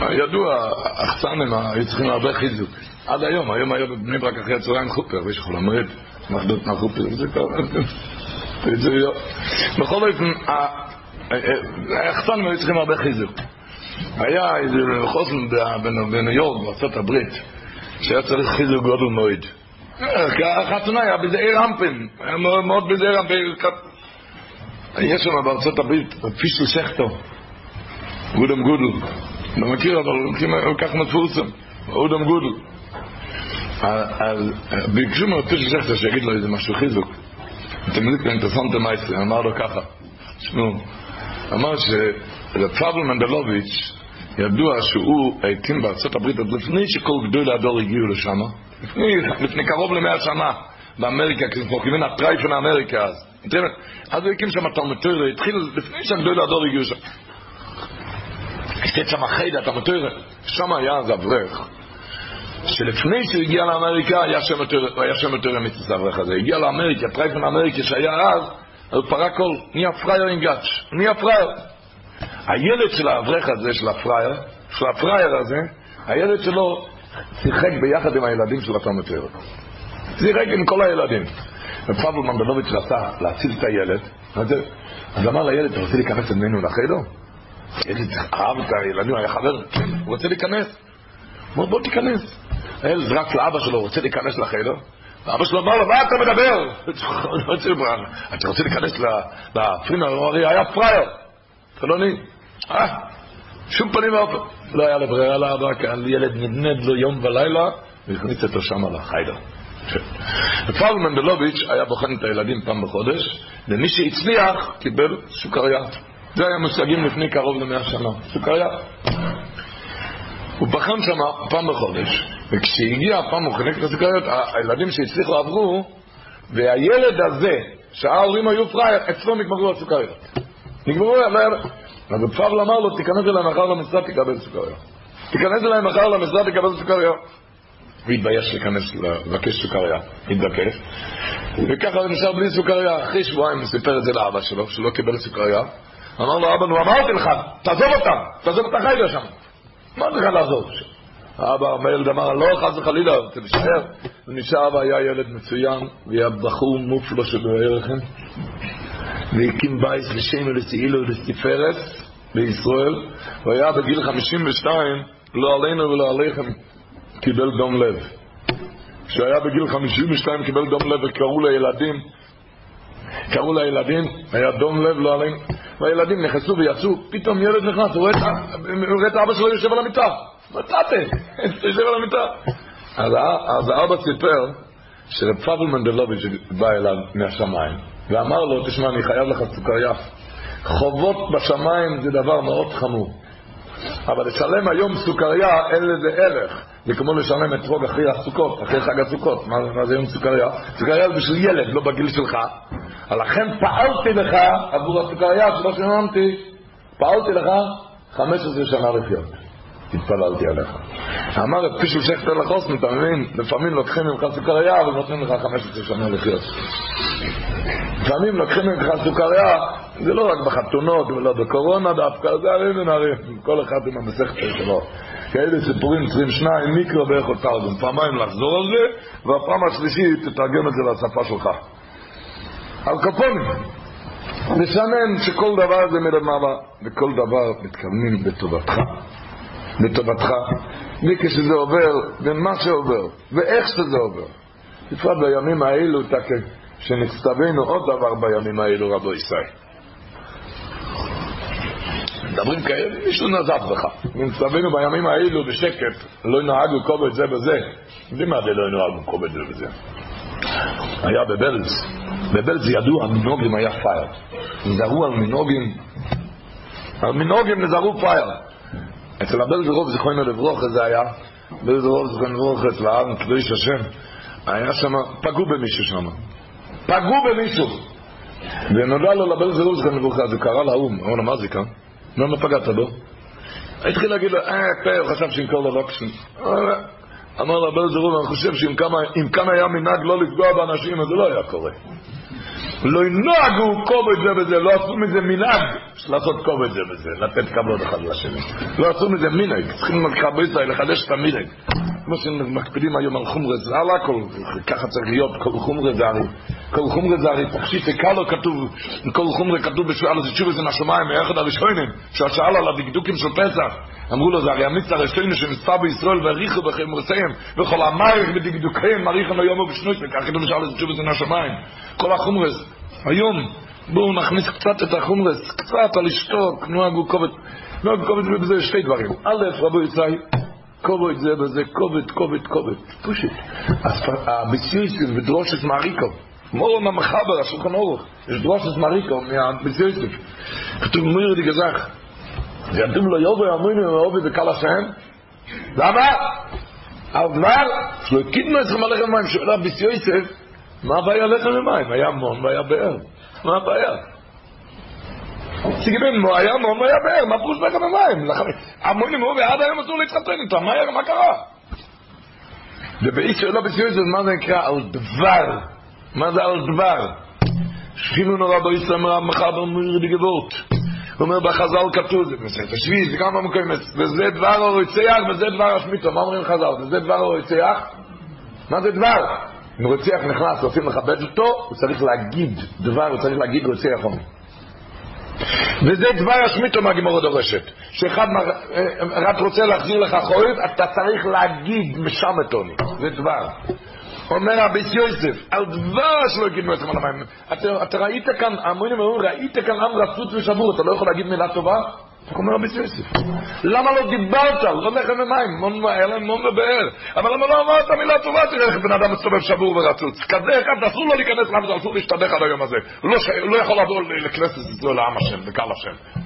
ידוע, החסנים היו צריכים הרבה חיזוק. עד היום, היום היה בבני ברק אחרי הצהריים חופר, ויש לך למד, מחדות מהחופר, זה כבר... בכל אופן, החסנים היו צריכים הרבה חיזוק. היה איזה חוסן בניו יורק, בארצות הברית, שהיה צריך חיזוק גודל מועד. החתונה היה בזעיר אמפן, היה מאוד בזעיר אמפן. יש שם בארצות הברית, פישל שכטו, גודם גודל. לא מכיר, אבל הוא כך מפורסם, אודם גודל. אז ביקשו מהפישל שכטר שיגיד לו איזה משהו חיזוק. אתם יודעים, אינטרסנטה מייסטר, אמר לו ככה, תשמעו, אמר שפאבל מנדלוביץ' ידוע שהוא הקים בארצות הברית עוד לפני שכל גדולי הדור הגיעו לשם, לפני, לפני קרוב למאה שנה, באמריקה, כשאנחנו חושבים הטרייפן האמריקה אז. אז הוא הקים שם תלמוד התחיל לפני שהגדולי הדור הגיעו שם. שתי צמחי דת המטוירה, שם היה אז אברך, שלפני שהוא הגיע לאמריקה היה שם יותר אמיתוס האברך הזה. הגיע לאמריקה, טרייפן אמריקה שהיה אז, הוא פרע קול, נהיה פרייר עם גאץ', נהיה פרייר. הילד של האברך הזה, של הפרייר, של הפרייר הזה, הילד שלו שיחק ביחד עם הילדים של התלמוד שיחק עם כל הילדים. ופבל מנדלוביץ' רצה להציל את הילד, אז אמר לילד, אתה רוצה להיכנס אלינו לחדר? הילד אהב את הילדים, היה חבר, הוא רוצה להיכנס. אמר, בוא תיכנס. הילד זרק לאבא שלו, רוצה להיכנס לחדר. ואבא שלו אמר לו, מה אתה מדבר? אתה רוצה להיכנס לפרינה? הוא הרי היה פריי, חילוני. אה, שום פנים ואופן. לא היה לו לאבא, כי ילד נדנד לו יום ולילה, והכניס אותו שם לחיידר. פייבל מנדלוביץ' היה בוחן את הילדים פעם בחודש, ומי שהצליח קיבל סוכריה. זה היה מושגים לפני קרוב למאה שנה, סוכריה. הוא בחן שם פעם בחודש, וכשהגיע הפעם הוא חילק את הסוכריות, הילדים שהצליחו עברו, והילד הזה, שההורים היו פראייר, אצלו נגמרו הסוכריות. נגמרו, לא היה... אז פאבל אמר לו, תיכנס אליי מחר למשרד, תקבל סוכריה. תיכנס אליי מחר למשרד, תקבל סוכריה. הוא התבייש להיכנס, לבקש סוכריה, התבקש. וככה הוא נשאר בלי סוכריה. אחרי שבועיים הוא סיפר את זה לאבא שלו, שלא קיבל סוכריה. אמר לו, אבא, נו אמרתי לך, תעזוב אותם, תעזוב את החיידר שם. אמרתי לך לעזוב. האבא, הילד אמר, לא, חס וחלילה, תישאר. הוא נשאר והיה ילד מצוין, והיה בחור מופלא של ערכם, והקים בית לשם ולצעילו ולתפארת בישראל, והיה בגיל 52, לא עלינו ולא עליכם, קיבל דום לב. כשהיה בגיל 52 קיבל דום לב וקראו לילדים, קראו לילדים, היה דום לב לא עלינו. והילדים נכנסו ויצאו, פתאום ילד נכנס, הוא רואה את אבא שלו יושב על המיטה. מצאתם, יושב על המיטה. אז האבא סיפר שרב פאבל מנדלוביץ' בא אליו מהשמיים, ואמר לו, תשמע, אני חייב לך סוכריה. חובות בשמיים זה דבר מאוד חמור. אבל לשלם היום סוכריה אין לזה ערך. זה כמו לשלם אתרוג אחרי הסוכות, אחרי חג הסוכות. מה, מה זה יום סוכריה? סוכריה זה בשביל ילד, לא בגיל שלך. לכן פעלתי לך עבור הסוכריה שלא שילמתי, פעלתי לך 15 שנה לחיות. התפללתי עליך. אמר את פישל שכטר לחוסן, אתה מבין? לפעמים לוקחים ממך סוכריה, אבל נותנים לך 15 שנה לחיות. לפעמים לוקחים ממך סוכריה, זה לא רק בחתונות ולא בקורונה דווקא, זה הרי ונערים, כל אחד עם המסכת שלו. כאלה סיפורים צריכים שניים, מיקרו בערך אותה תרגום. פעמיים לחזור על זה, והפעם השלישית תתרגם את זה לשפה שלך. על קפונים. מסמן שכל דבר זה מלמעלה, וכל דבר מתכוונים בטובתך. לטובתך, וכשזה עובר, ומה שעובר, ואיך שזה עובר. בפרט בימים האלו, שנצטווינו עוד דבר בימים האלו, רבו ישראל. מדברים כאלה, מישהו נזף בך. נצטווינו בימים האלו בשקט, לא נהגו כובד זה בזה. יודעים מה זה לא נהגו כובד זה בזה? היה בבלז, בבלז ידוע, המנהוגים היה פייר. נזהרו על מנהוגים, על מנהוגים נזהרו פייר. אצל הבלז רוב זיכרונו לברוכה זה היה, בלז רוב זיכרונו לברוכה אצל הארץ קדוש השם, היה שם, פגעו במישהו שם. פגעו במישהו. ונודע לו לבלז רוב זיכרונו לברוכה, זה קרא לאו"ם, אמר לו, מה זה כאן? למה פגעת בו? התחיל להגיד לו, אה, פה, הוא חשב שימכור לו לוקשן. אמר לו, הבלז רוב, אני חושב שאם כאן היה מנהג לא לפגוע באנשים, אז זה לא היה קורה. לא ינהגו כובד זה בזה, לא עשו מזה מנהג לעשות כובד זה בזה, לתת כבוד אחד לשני. לא עשו מזה מנהג, צריכים ישראל לחדש את המנהג. כמו שמקפידים היום על חומרי זה על הכל, ככה צריך להיות, כל חומרי זה הרי, כל חומרי זה הרי תכשיט קלו כתוב, כל חומרי כתוב בשואל הזה תשוב איזה מהשמיים, מאחד הראשונים, שהשאל על הדקדוקים של פסח, אמרו לו זה הרי המיץ הראשון שנצפה בישראל והריחו בחמרסיהם, וכל המייך בדקדוקיהם מריחם היום ובשנוי, וכך כתוב בשאל הזה תשוב איזה מהשמיים. כל החומרס, היום, בואו נכניס קצת את החומרס, קצת על לשתוק, נועה גוקובת, נועה גוקובת בזה שתי דברים. א', רבו יצאי, קובת זה בזה, קובת, קובת, קובת, פושית אז המציאות זה בדרוש את מעריקו, מורו ממחבר, השולחן אורך, יש דרוש את מעריקו מהמציאות זה. כתוב מיר די גזח, וידום לא יובי, אמרים לי, אובי וקל השם, למה? אבל, שלא קידמה את המלאכם מהם, שאולה בסיוסף, מה הבעיה לחם ומים? היה מון והיה באר. מה הבעיה? סיגבין, היה מון והיה באר, מה פרוש לחם ומים? המונים הוא ועד היום אסור להתחתן איתו, מה קרה? ובאיש שאלה בסיועי מה זה נקרא? על דבר. מה זה על דבר? שכינו נורא באיסלאם רב מחבר מויר דגבות. הוא אומר בחז"ל כתוב, זה בסדר, שבי, זה גם המקום, וזה דבר הרוצח, וזה דבר השמיטו, מה אומרים חז"ל? וזה דבר הרוצח? מה זה דבר? אם רוצח נכנס, רוצים לכבד אותו, הוא צריך להגיד דבר, הוא צריך להגיד רוצח עומד. וזה דבר השמיטו מהגמור דורשת, שאחד רק רוצה להחזיר לך חורף, אתה צריך להגיד משמתוני, זה דבר. אומר הביס יוסף, על דבר שלא הגידו אצלם על המים. אתה ראית כאן, המונים אומרים, ראית כאן עם רצות ושבור, אתה לא יכול להגיד מילה טובה? אומר רבי יוסף? למה לא דיברת? לא לחם ומים, היה להם מון ובאר. אבל למה לא אמרת מילה טובה? תראה איך בן אדם מסתובב שבור ורצוץ. כזה אחד, אסור לו להיכנס לעם אסור להשתדך עד היום הזה. הוא לא יכול לעבור לכנסת ישראל לעם השם, לקהל השם.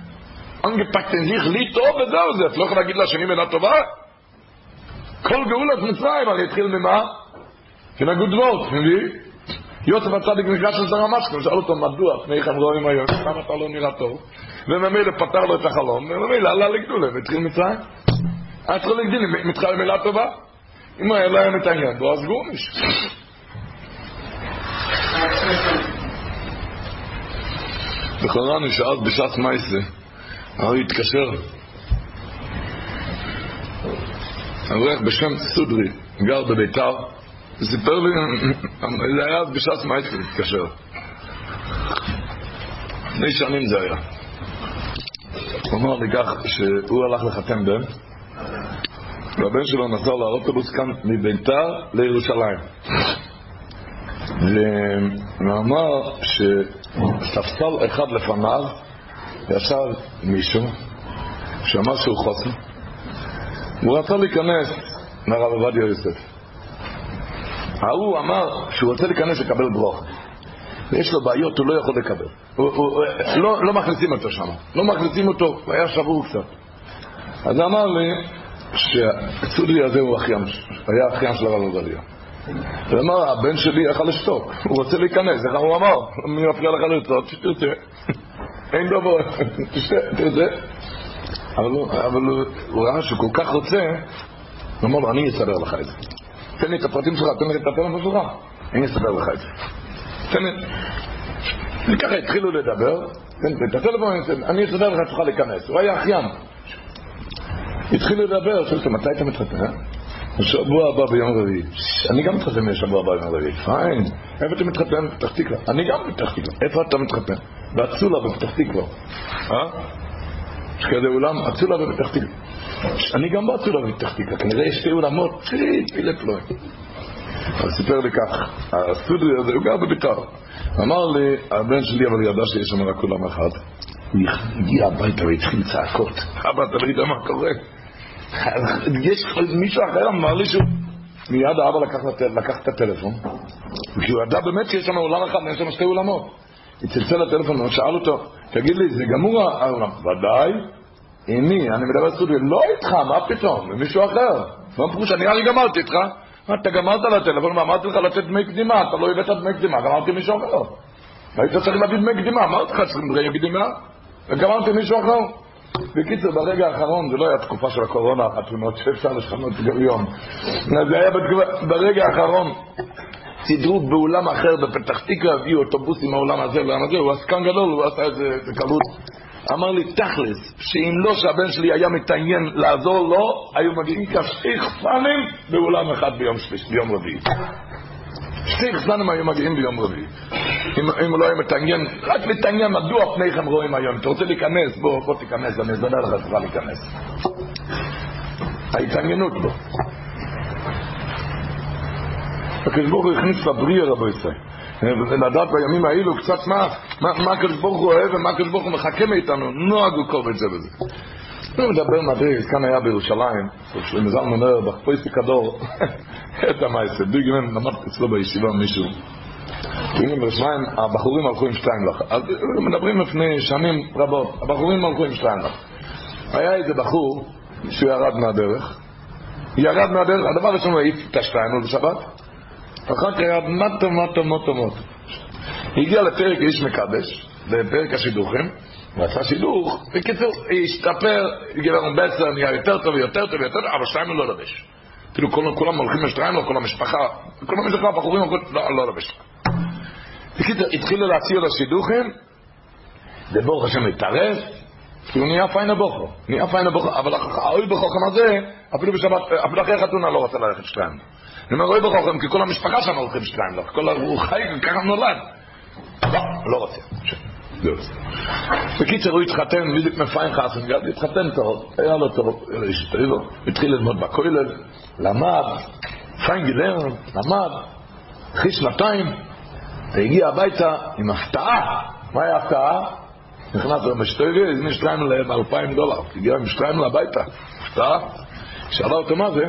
אנגפקטן זיך לי טוב וזהו זה. אתה לא יכול להגיד לשני מילה טובה? כל גאולת מצרים הרי התחיל ממה? כן הגודבות, מבין? יוסף הצדיק נפגש שר המשכם, שאל אותו מדוע, פני כן רואים היום, למה אתה לא נראה טוב? וממילא פתר לו את החלום, וממילא עלה לגדולה, והתחיל מצרים. היה צריך לגדיל, מתחיל מילה טובה. אם היה להם את העניין, בוא אז גורניש. לכאורה נשאל בשעת מייסה, הרי התקשר. אברך בשם סודרי, גר בביתר, וסיפר לי, זה היה אז בשעת מייסה, התקשר. לפני שנים זה היה. הוא אמר לי כך, שהוא הלך לחתן בן, והבן שלו נסע לאוטובוס כאן מביתר לירושלים. והוא אמר שספסל אחד לפניו ישב מישהו שאמר שהוא חוסן, והוא רצה להיכנס לרב עובדיה יוסף. ההוא אמר שהוא רוצה להיכנס לקבל ברוך. ויש לו בעיות, הוא לא יכול לקבל. לא, לא מכניסים אותו שם, לא מכניסים אותו, הוא היה שבור קצת. אז אמר לי שהצודי הזה הוא אחיין, היה אחיין של הרב עובדיה. הוא אמר, הבן שלי יכל לשתוק, הוא רוצה להיכנס, איך הוא אמר? מי מפריע לך לצעוק? שתרצה. אין דבר, תרצה. אבל הוא ראה שהוא כל כך רוצה, הוא אמר לו, אני אסדר לך את זה. תן לי את הפרטים שלך, תן לי את הטלפון שלך, אני אסדר לך את זה. תן לי... וככה התחילו לדבר, לי את הטלפון, אני אסדר לך, תוכל להיכנס. הוא היה אחיין. התחילו לדבר, שאלתי, מתי אתה מתחתן? בשבוע הבא ביום רביעי. אני גם מתחתן בשבוע הבא ביום רביעי. פיין. איפה אתה מתחתן? בפתח תקווה. אני גם בפתח תקווה. איפה אתה מתחתן? באצולה בפתח תקווה. אה? יש כזה אולם, אצולה בפתח תקווה. אני גם באצולה בפתח תקווה. כנראה יש שתי אולמות, פילפ לא. אז סיפר לי כך, הסטודיו הזה, הוא גר בביתר. אמר לי, הבן שלי אבל ידע שיש שם רק אולם אחד. הוא הגיע הביתה והתחיל צעקות. אבא, אתה לא יודע מה קורה. יש מישהו אחר אמר לי שהוא... מיד האבא לקח, לקח את הטלפון, כי הוא ידע באמת שיש שם אולם אחד, יש שם שתי אולמות. הוא צלצל לטלפון, שאל אותו, תגיד לי, זה גמור האולם? ודאי. עם מי? אני מדבר סטודיו. לא איתך, מה פתאום? עם מישהו אחר. מה פירוש? אני גמרתי איתך. אתה גמרת לטלפון ואמרתי לך לתת דמי קדימה, אתה לא הבאת דמי קדימה, גמרתי מישהו אחר. היית צריך להביא דמי קדימה, אמרתי לך צריכים דמי קדימה, וגמרתי מישהו אחר. בקיצור, ברגע האחרון, זה לא היה תקופה של הקורונה, החתונות שאפשר לשנות גם יום. זה היה ברגע האחרון. סידרו באולם אחר בפתח תקווה, הביאו אוטובוסים מהעולם הזה לעולם הזה, הוא עסקן גדול, הוא עשה את זה בקלות. אמר לי, תכלס, שאם לא שהבן שלי היה מתעניין לעזור לו, היו מגיעים כשתי חפנים באולם אחד ביום, ביום רביעי. שתי חפנים היו מגיעים ביום רביעי. אם, אם הוא לא היה מתעניין, רק להתעניין מדוע פניכם רואים היום. אתה רוצה להיכנס, בוא, בוא תיכנס, אני אזדר לך, צריכה להיכנס. ההתעניינות בו. הקדוש ברוך הוא הכניס לבריאה רבו ישראל. לדעת בימים האלו קצת מה, מה, הקדוש ברוך הוא אוהב ומה הקדוש ברוך הוא מחכה מאיתנו, נוהג הוא קוב את זה וזה. הוא מדבר מדריך, כאן היה בירושלים, שלמה זלמן אומר, בחפויסי כדור, את המייסר, ביגמן, למד אצלו בישיבה מישהו. והנה בירושלים הבחורים הלכו עם שטיינלך. אז מדברים לפני שנים רבות, הבחורים הלכו עם שטיינלך. היה איזה בחור שהוא ירד מהדרך, ירד מהדרך, הדבר הראשון הוא העיף את השטיינלך בשבת, אחר כך ירד מטו מטו מטו מטו. הגיע לפרק איש מקדש, לפרק השידוכים, ועשה שידוך, בקיצור, השתפר, לנו בסר, נהיה יותר טוב, יותר טוב, יותר טוב, אבל שטיינלך לא לבש. כאילו כולם הולכים לשטיינלך, כל המשפחה, כל המשפחה, הבחורים, לא, לא לבש. בקיצור, התחילו להציע לו שידוכים, וברוך השם התערב, הוא נהיה פיין הבוכו, נהיה פיין הבוכו, אבל האוי בחוכם הזה, אפילו בשבת, אפילו אחרי חתונה לא רצה ללכת שתיים. אני אומר, אוי בחוכם, כי כל המשפחה שם הולכים שתיים, כל הוא חי, ככה נולד. לא, לא רוצה. בקיצר, הוא התחתן, בדיוק מפיין חסן, התחתן טוב, היה לו טוב, התחיל ללמוד בכולל, למד, פיין גילר, למד, אחרי שנתיים, והגיע הביתה עם הפתעה. מה היה הפתעה? נכנס למשטוירי, הזמין שטריימל ל-2,000 דולר. הגיע עם שטריימל הביתה. הפתעה. שאלה אותו מה זה?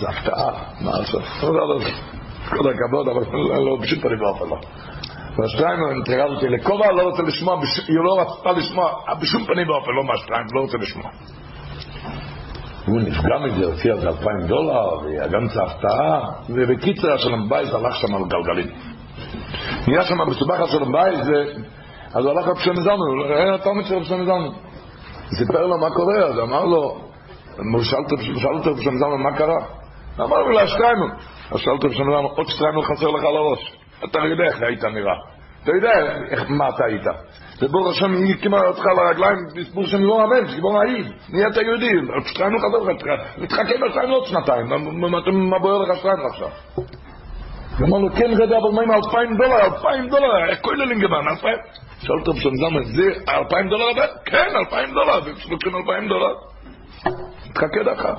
זה הפתעה. מה לעשות? כל הכבוד, אבל לא, בשום פנים ואופן לא. והשטריימל נתרגל אותי לכובע, לא רוצה לשמוע, היא לא רצתה לשמוע, בשום פנים ואופן לא מהשטריימל, לא רוצה לשמוע. הוא נפגע מזה, הוציא על זה 2,000 דולר, וגם זה הפתעה, ובקיצר השלום בית הלך שם על גלגלים. נהיה שם מסובך השלום בית, אז הוא הלך רב שם זלמן, היה תלמיד של רב שם זלמן. סיפר לו מה קורה, אז אמר לו, הוא שאל אותו שם זלמן מה קרה? אמר לו להשטיימל. אז שאל אותו שם זלמן, עוד שטיימל חסר לך על הראש. אתה יודע איך היית נראה. אתה יודע מה אתה היית. וברוך השם הקימה אותך לרגליים בסיפור של גיבור הבן, גיבור האיב, נהיית יהודי, שטיימל חסר לך, תחכה בשטיימל עוד שנתיים, מה בוער לך שטיימל עכשיו? אמר לו, כן רבי, אבל מה עם אלפיים דולר? אלפיים דולר, איך כוללים גבן? אלפיים? שאל אותו בשם זמן, זה אלפיים דולר? כן, אלפיים דולר, לוקחים אלפיים דולר. תחכה דקה.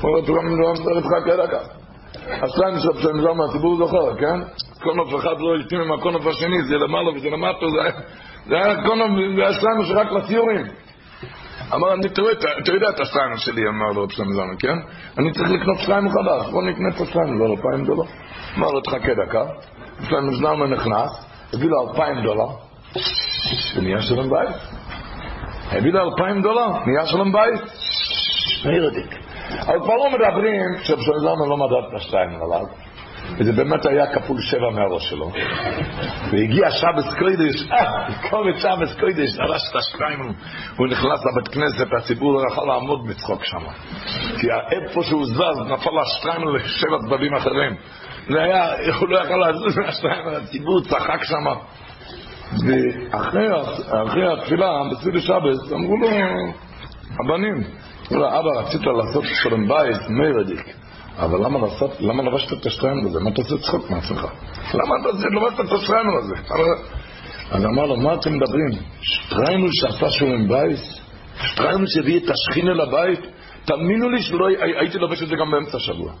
הוא אומר, תחכה דקה. השתיים של בשם זמן, הציבור זוכר, כן? קונוף אחד לא יתאים עם הקונוף השני, זה למעלה וזה למטה, זה היה קונוף, זה היה שתיים שרק לציורים. אמר, אני תראה את השתיים שלי, אמר לו בשם זמן, כן? אני צריך לקנות שתיים חדש, בוא נקנה את השתיים, לא אלפיים דולר. אמר לו, תחכה דקה, לפעמים זלמן נכנס, הביא לו אלפיים דולר, ונהיה שלום בית. הביא לו אלפיים דולר, נהיה שלום בית. שטיירדיק. אבל כבר לא מדברים, שבשלזרמן לא מדד את השתיים עליו. וזה באמת היה כפול שבע מהראש שלו. והגיע שבס קוידש, אה, קורא שבס קוידש, דרש את השתיים, הוא נכנס לבית כנסת, הציבור לא יכול לעמוד בצחוק שם. כי איפה שהוא זז, נפל השתיים לשבע צדדים אחרים. זה היה, הוא לא יכול לזוז מהשתיים, הציבור צחק שם. ואחרי התפילה, בסביל שבס, אמרו לו, הבנים, אמרו לו, אבא, רצית לעשות שלום בית, מרדיק. אבל למה לעשות, למה לבשת את השטריימל הזה? מה אתה עושה צחוק מעצמך? למה אתה לבשת את השטריימל הזה? אז אמר לו, מה אתם מדברים? שטריימל שעשה שלום בית? שטריימל שהביא את השכינה לבית? תאמינו לי שלא הייתי לובש את זה גם באמצע השבוע.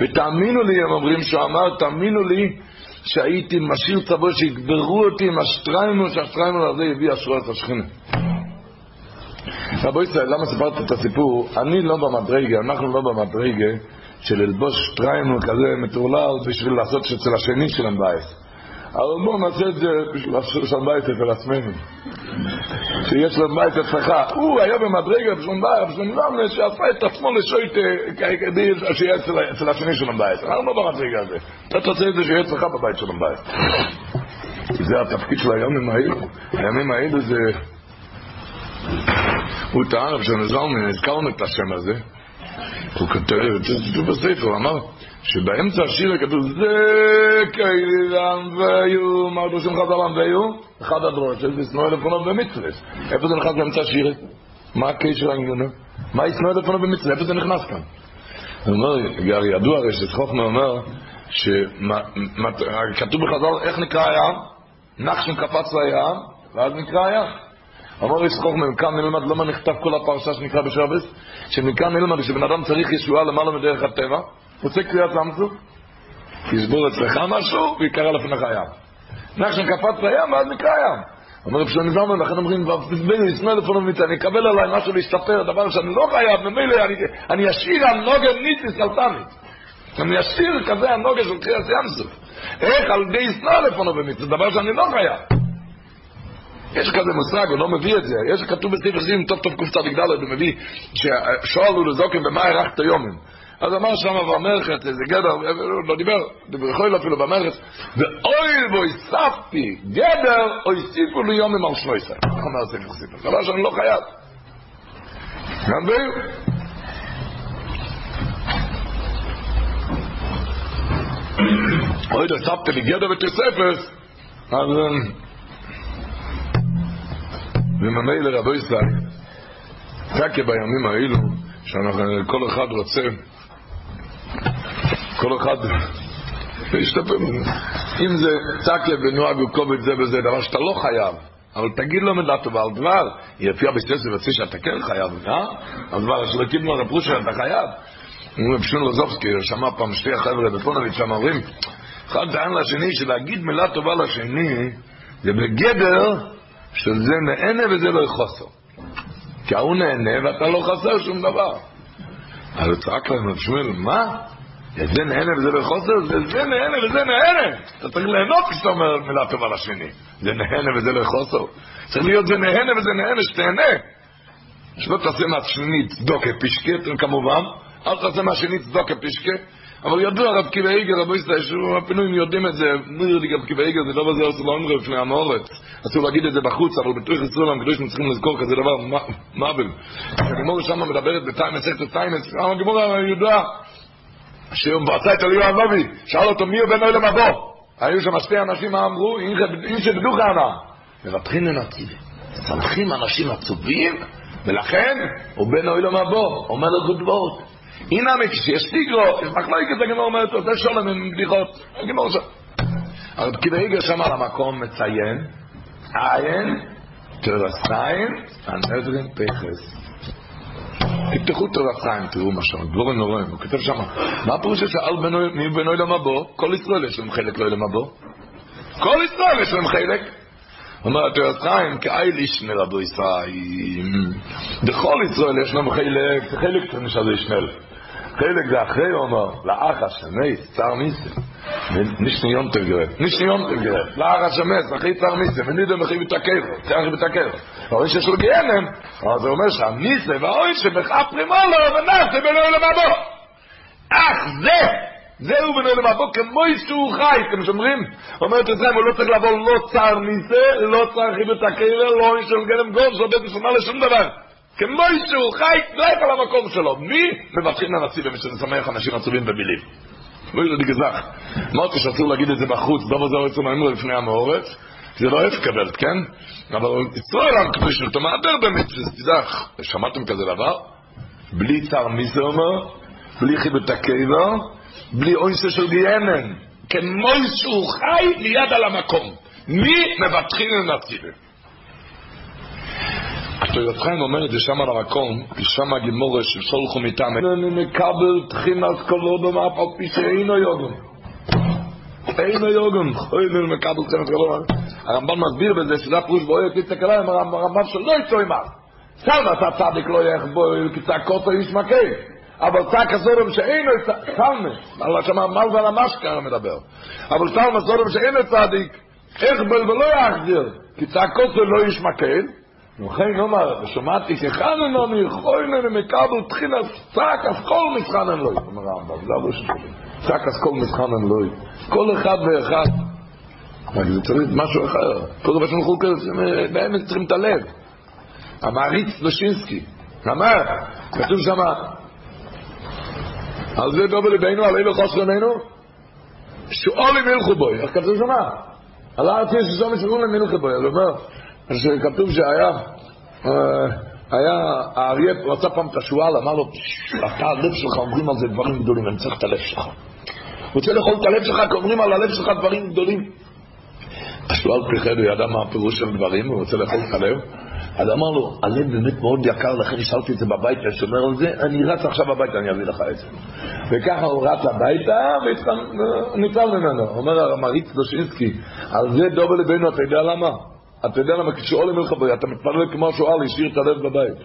ותאמינו לי, הם אומרים שהוא אמר, תאמינו לי שהייתי משאיר צוואה שיקברו אותי עם השטריימל, שהשטריימל הזה הביא את השכינה. רבו ישראל, למה סיפרת את הסיפור? אני לא במדרגה, אנחנו לא במדרגה של ללבוש שטריימל כזה מטורלל בשביל לעשות שאצל השני שלום בית. אבל בואו נעשה את זה בשביל לעשות שלום בית אצל עצמנו. שיש שלום בית אצלך. הוא היה במדרגה בשלום בית, בשלום בית, שעשה את עצמו לשויט כדי שיהיה אצל השני שלום בית. אנחנו לא במדרגה הזה. אתה תעשה את זה שיהיה אצלך בבית שלום בית. זה התפקיד של הימים האלו. הימים האלו זה... הוא טען, כשנזלנו, הזכרנו את השם הזה. הוא כותב, זה בספר, הוא אמר שבאמצע השיר כתוב זה כאילם ויו, מה שם חזרם ויו? אחד הדרוש, איזה ישנוא אלפונו במצווה. איפה זה נכנס באמצע השיר? מה הקשר העניין? מה ישנוא אלפונו במצווה? איפה זה נכנס כאן? אומר, ידוע הרי שחוכמה אומר, כתוב בחז"ל, איך נקרא הים? נחשון קפץ לים, ואז נקרא הים. אמר איש חוכמה, מכאן נלמד למה נכתב כל הפרשה שנקרא בשבס, שמכאן נלמד שבן אדם צריך ישועה למעלה מדרך הטבע, רוצה קריאת סמסו, יסבור אצלך משהו ויקרא לפניך ים. נחשן קפץ לים ואז נקרא ים. אומר רב שלמה זלמן, לכן אומרים, ואפילו ישנא לפונו מיתה, אני אקבל עליי משהו להשתפר, דבר שאני לא חייב, ממילא אני אשאיר הנוגר ניטיס סלטנית. אני אשאיר כזה הנוגר של קריאת ימסוף. איך על ידי ישנא לפונו במצווה, דבר שאני לא חייב. יש כזה מושג, הוא לא מביא את זה, יש כתוב בספר סיום, טוב טוב קצ"ד, הוא מביא, ששואלו לזוקם במה הארכת יומים. אז אמר שם במרחץ, איזה גדר, לא דיבר, דיבר אפילו במרחץ, ואוי בו הספתי גדר, או הסיפו לי יומים על שמויסר. איך אומר ספר סיפר? דבר שאני לא חייב. גם ביום. אוי, דספתי לי גדר ותוספת, אז... וממילא רבו ישראל, תקה בימים האלו, שכל אחד רוצה, כל אחד מזה. אם זה תקה ונוהג וקובץ זה וזה, דבר שאתה לא חייב, אבל תגיד לו מילה טובה על דבר, יפיע בסטסי וצי שאתה כן חייב, אה? על דבר שלא קיבלו הרב פרושה, אתה חייב. אומרים רב שמעון לזובסקי, שמע פעם שתי החבר'ה בפונוביץ' שם אומרים, אחד טען לשני שלהגיד מילה טובה לשני זה בגדר שזה נהנה וזה לא חוסר. כי ההוא נהנה ואתה לא חסר שום דבר. אז הוא צעק להם, רב שמואל, מה? זה נהנה וזה לא חוסר? זה נהנה וזה נהנה. אתה צריך ליהנות כשאתה אומר מילה טובה לשני. זה נהנה וזה לא חוסר. צריך להיות זה נהנה וזה נהנה, שתהנה. שלא תעשה מהשני צדוקה פישקה, כמובן, אל תעשה מהשני צדוקה פישקה. אבל ידוע רב קיבי איגר, רבו ישראל, אפילו אם יודעים את זה, נראה לי רב קיבי איגר, זה לא בזה עשו לא לפני המאורץ. אסור להגיד את זה בחוץ, אבל בתוך ישראל הקדושים צריכים לזכור כזה דבר, מבל. הגמור שם מדברת בתיים מסכת טיימס, הגמור הידוע, שהוא בעשה את אליהו הנובי, שאל אותו מי הוא בן אוהלם הבא. היו שם שתי אנשים אמרו, אם שבדוך הענה. מבטחין לנציבי. צמחים אנשים עצובים, ולכן הוא בן אוהלם הבא, אומר לו גודבות. הנה כשיש טיגרו, יש מחלוקת, הגמור אומרת, עושה שולם עם בדיחות, הגמור שם. אבל כדאיגר שם על המקום מציין, עין, תרסיים, הנדרין פחס. תפתחו תרסיים, תראו מה שם, דבורים נוראים, הוא כתב שם, מה הפירוש שעל מי בנוי למבוא? כל ישראל יש להם חלק לא למבוא. כל ישראל יש להם חלק. אומר התרסיים, כאי לישנל רבו ישראל. בכל ישראל יש להם חלק, חלק שזה ישנל. חלק זה אחרי הוא אומר, לאח השני, צר ניסים. נשני יום תגרד, נשני יום תגרד, לאח השמס, אחי צר ניסים, ונידו מחי מתעכב, צר אחי מתעכב. אבל יש לו גיינם, אבל זה אומר שהניסים והאוי שמחף פרימולו, ונעשה בלוי למבו. אך זה, זהו בנו למבו, כמו איסו חי, אתם שומרים? אומרת את זה, הוא לא צריך לבוא, לא צר ניסה, לא צר חיבת הקרע, לא איש של גלם גוב, זה עובד בשמה לשום דבר. כמו שהוא חי, דרך על המקום שלו. מי מבטחים לנשיא ומי שמשמח אנשים עצובים במילים? לא יודע גזח. אמרתי שאסור להגיד את זה בחוץ, דובר זה ארץ ומאמר לפני המעורץ, זה לא הפקבלת, כן? אבל ישראל עם כפי שאתה מעבר במצווה, תדח, שמעתם כזה דבר? בלי צער מי זה אומר? בלי חיבת הקבע, בלי אויסה של גיהנם. כמו שהוא חי ליד על המקום. מי מבטחים לנשיא? התוירת חיים אומר את זה שם על המקום, כי שם הגימורה של סולחו מטעם. אני מקבל תחינת קולו במאפ על פי שאינו יוגן. אינו יוגן. אוי, אני מקבל תחינת קולו. הרמב"ן מסביר בזה שזה הפירוש בו יוצא תקלה עם הרמב"ן שלא יצאו עימה. סלמה אתה צדיק לא יחבו, כצעקות איש מכה. אבל צעק הסודם שאינו סלמה, על שמה מל ועל המשקר מדבר. אבל סלמה סודם שאינו צדיק, איך בל ולא יחזיר, כי צעקות לא איש מכה. וכן נאמר, שמעתי כחנן אני חוינן מקבל תחילה צעק אז כל מסחנן לוי, אומר הרמב"ם, זה לא שלי. צעק אז כל מסחנן לוי. כל אחד ואחד. רק זה צריך משהו אחר. כל דבר חוקרים, באמת צריכים את הלב. המעריץ לושינסקי, אמר, כתוב שם, על זה דובר לבינו, על אילו חוסרננו, שואלים ילכו בוי, איך כתוב שם? על הארץ יש שם שואלים ילכו בוי, הוא אומר, שכתוב שהיה, היה, האריה רצה פעם את השועל, אמר לו, אתה הלב שלך, אומרים על זה דברים גדולים, אני צריך את הלב שלך. רוצה לאכול את הלב שלך, כי אומרים על הלב שלך דברים גדולים. השועל פיחד, הוא ידע מה הפירוש של דברים, הוא רוצה לאכול את הלב. אז אמר לו, הלב באמת מאוד יקר, לכן השאלתי את זה בבית, אני שומר על זה, אני רץ עכשיו הביתה, אני אביא לך את זה. וככה הוא רץ הביתה, וניצל ממנו. אומר המריץ דושינסקי, על זה דובל לבינו, אתה יודע למה? אתה יודע למה? כשעולים אליך בריאה, אתה מתפלל כמו שואל, השאיר את הלב בבית.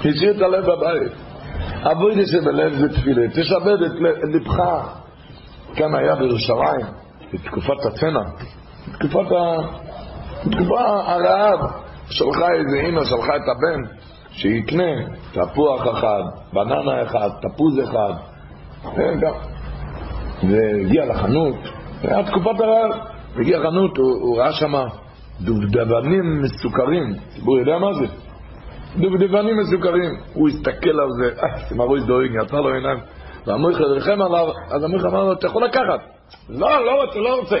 השאיר את הלב בבית. אבוי לי שבלב זה תפילה, תשבד את לבך. כאן היה בירושלים, בתקופת הצנע, בתקופת ה... בתקופה הרעב, שלחה איזה אימא, שלחה את הבן, שיקנה תפוח אחד, בננה אחד, תפוז אחד, והגיע לחנות, היה תקופת הרעב, הגיע לחנות, הוא, הוא ראה שמה דובדבנים מסוכרים, הציבור יודע מה זה? דובדבנים מסוכרים. הוא הסתכל על זה, אה, הראש דואג, יצא לו עיניים. והמויכה ריחם עליו, אז המויכה אמר לו, אתה יכול לקחת. לא, לא רוצה, לא רוצה.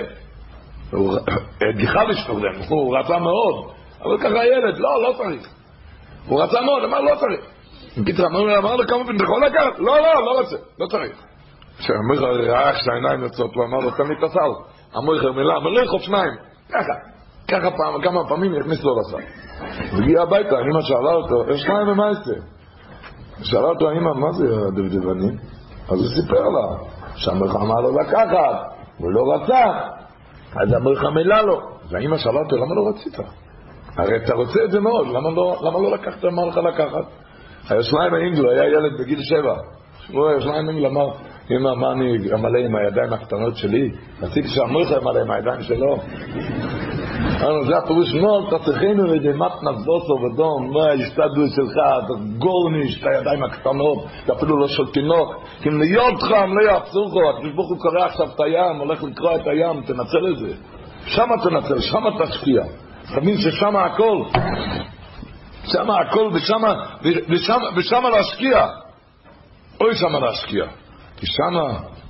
הוא גיחה לשתורדם, הוא רצה מאוד. אבל ככה הילד, לא, לא צריך. הוא רצה מאוד, אמר, לא צריך. בקיצר, אמר לו כמה פעמים, אתה יכול לקחת? לא, לא, לא רוצה, לא צריך. כשהמויכה ראה שהעיניים יוצאות, הוא אמר לו, תן לי את הסל. המויכה מילה, אבל לא יכול שניים. ככה. ככה פעם, כמה פעמים הכניס לו לסל. הגיע הביתה, אמא שאלה אותו, יש שניים ומה יעשה? שאלה אותו, אמא, מה זה הדבדבנים? אז הוא סיפר לה, שהמלכה אמר לו לקחת, הוא לא רצה, אז המלכה מילא לו. והאמא שאלה אותו, למה לא רצית? הרי אתה רוצה את זה מאוד, למה לא, למה לא לקחת, אמר לך לקחת? הישניים האינגלו היה ילד בגיל שבע. הוא הישניים האינגלו אמר, אמא, מה אני אמלא עם הידיים הקטנות שלי? רציתי שהמלכה אמלא עם הידיים שלו. אמרנו, זה הפירוש מאוד, תצריכנו לידי מתנת בוסו ודום, מה ההשתדלות שלך, אתה גורניש, את הידיים הקטנות, אתה אפילו לא של תינוק, כי אם להיות חם, לא יעצור לך, הקדוש ברוך הוא קורא עכשיו את הים, הולך לקרוא את הים, תנצל את זה. שם תנצל, שם תשקיע. תבין ששם הכל, שם הכל, ושם להשקיע. אוי שם להשקיע. כי שם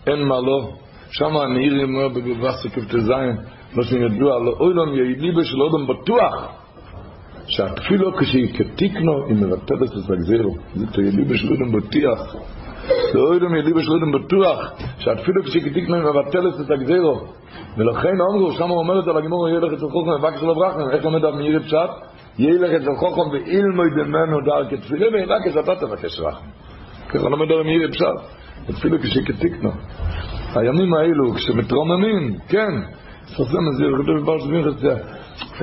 אין מה לא. שם הנעיר אומר בבבסי כ"ט מה שהם ידעו על אוילון יעיליבה של אודם בטוח שהתפילו כשהיא כתיקנו היא מבטלת את הגזירו זה תעיליבה של אודם בטוח זה אוילון יעיליבה של אודם בטוח שהתפילו כשהיא כתיקנו היא מבטלת את הגזירו ולכן אמרו, שם הוא אומר את על הגמור ילך אצל חוכם ובקש לו ברחם איך עומד על מאיר פשט? ילך אצל חוכם ואילמוי דמנו דר כתפילה ובקש אתה תבקש רחם ככה לומד על מאיר פשט. התפילו כשהיא כתיקנו. הימים האלו כשמתרוממים, כן סופם את זה, כתוב בבר שבינך,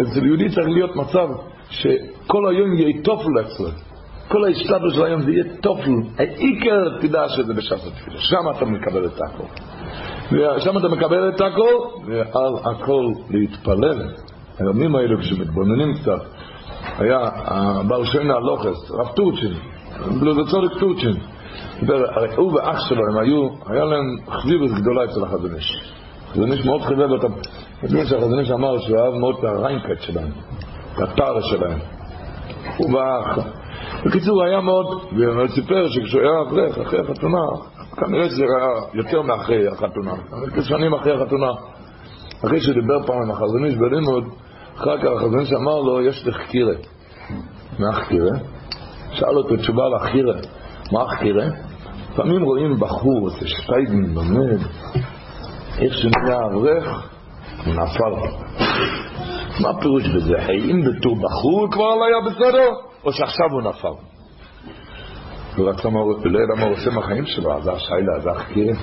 אצל יהודי צריך להיות מצב שכל היום יהיה טופל אצלו. כל ההשתדלות של היום זה יהיה טופל, העיקר תדע שזה בשעת התפילה, שם אתה מקבל את הכל. ושם אתה מקבל את הכל, ועל הכל להתפלל. הימים האלו כשמתבוננים קצת, היה הבעל שיינה הלוכס, רב טורצ'ין, צודק טורצ'ין, הוא ואח שלו, הם היו, היה להם חביבות גדולה אצל החזון איש. החזון איש מאוד חיבב אותם. יודעים שהחזון איש אמר שהוא אהב מאוד את הריינקט שלהם, את הטר שלהם. הוא ואח. בקיצור, היה מאוד, והוא סיפר שכשהוא היה אברך, אחרי החתונה, כנראה שזה היה יותר מאחרי החתונה, כשנים אחרי החתונה. אחרי שהוא דיבר פעם עם החזון איש בלימוד, אחר כך החזון איש אמר לו, יש לך קירה. מה חקירה? שאל אותו תשובה על החירה. מה החקירה? לפעמים רואים בחור, איזה שטייגן לומד, איך שנהיה אברך, הוא נפל. מה הפירוש בזה? האם בתור בחור כבר לא היה בסדר, או שעכשיו הוא נפל? הוא רצה מה הוא עושה מהחיים שלו, אז השיילה, אז החקירה.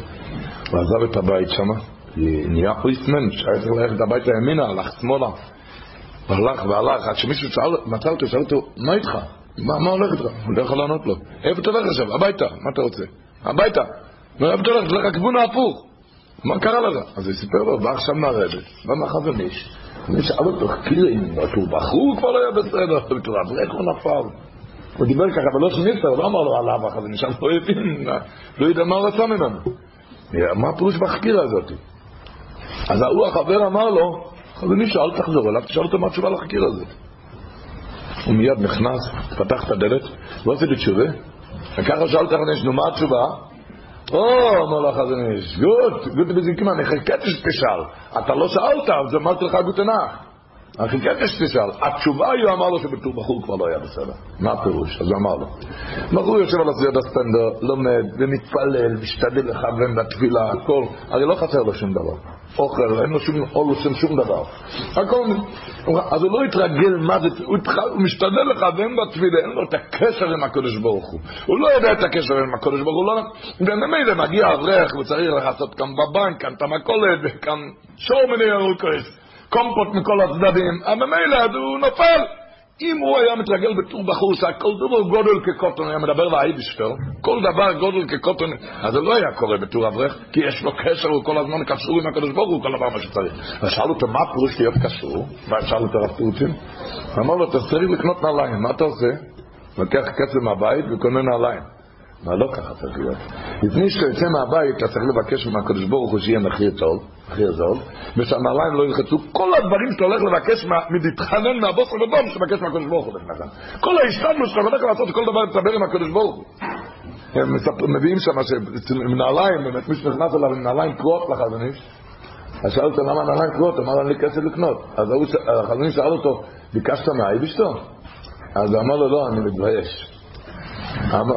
הוא עזב את הבית שם, נהיה פריסטמן, שהיה צריך ללכת הביתה ימינה, הלך שמאלה. והלך והלך, עד שמישהו מצא אותו, שאל אותו, מה איתך? מה, מה הולך איתך? הוא לא יכול לענות לו. איפה אתה הולך עכשיו? הביתה. מה אתה רוצה? הביתה. איפה אתה הולך? תלך לכיוון ההפוך. מה קרה לך? אז הוא סיפר לו, בא עכשיו מהרדת, בא מהחזון איש. אני שאל אותו, כאילו, אם הוא בחור כבר לא היה בסדר, בתור אברך הוא נפל. הוא דיבר ככה, אבל לא שמיסטר, הוא לא אמר לו עליו החזון איש, לא הבין, לא יודע מה הוא רצה ממנו. מה הפירוש בחקירה הזאת? אז ההוא החבר אמר לו, חזון איש, אל תחזור אליו, תשאל אותו מה התשובה לחקירה הזאת. הוא מיד נכנס, פתח את הדלת, ועושה לי תשובה, וככה שאל את נו מה התשובה? או, אמר לך החזון איש, גוט, גוט בזיקמה, אני חיכיתי שתשאל. אתה לא שאלת, אז אמרתי לך גוט נח. אני חיכיתי שתשאל. התשובה היא, הוא אמר לו שבתור בחור כבר לא היה בסדר. מה הפירוש? אז הוא אמר לו. בחור יושב על הסביבת הסטנדר, לומד ומתפלל, משתדל לכוון בתפילה, הכל. הרי לא חסר לו שום דבר. אוכל, אין לו שום עול, שום שום דבר. הכל, אז הוא לא התרגל מה זה, הוא, התחל, הוא משתדל לכוון בתפילה, אין לו את הקשר עם הקדוש ברוך הוא. הוא לא יודע את הקשר עם הקדוש ברוך הוא, לא... וממילא מגיע אברך וצריך לעשות כאן בבנק, כאן את המכולת, וכאן שור מיני ירוקס. קומפוט מכל הצדדים, אבל ממילא הוא נופל. אם הוא היה מתרגל בתור בחור שהכל דבר גודל כקוטון, היה מדבר לאייבשטר, כל דבר גודל כקוטון, אז זה לא היה קורה בתור אברך, כי יש לו קשר, הוא כל הזמן קשור עם הקדוש ברוך הוא, כל דבר מה שצריך. אז שאל אותו, מה פירוש להיות קשור? מה שאל אותו הרב טורצ'ין? אמר לו, אתה צריך לקנות נעליים, מה אתה עושה? לוקח כסף מהבית וקונה נעליים. מה לא ככה צריך להיות? לפני שאתה יוצא מהבית, אתה צריך לבקש מהקדוש ברוך הוא שיהיה מחיר טוב, מחיר זול, ושהנעליים לא ילחצו. כל הדברים שאתה הולך לבקש, מתחנן מהבוסר ובום, שתבקש מהקדוש ברוך הוא לפניך. כל ההשתדלות שאתה הולך לעשות כל דבר, לדבר עם הקדוש ברוך הוא. הם מביאים שם שעם נעליים, באמת מי שנכנס אליו עם נעליים קרועות לחזון איש, אז שאל אותו למה נעליים קרועות, אמר לו אין לי כסף לקנות. אז החזון איש שאל אותו, ביקשת מהאיבישטו? אז הוא אמר לו לא, אני מתבייש.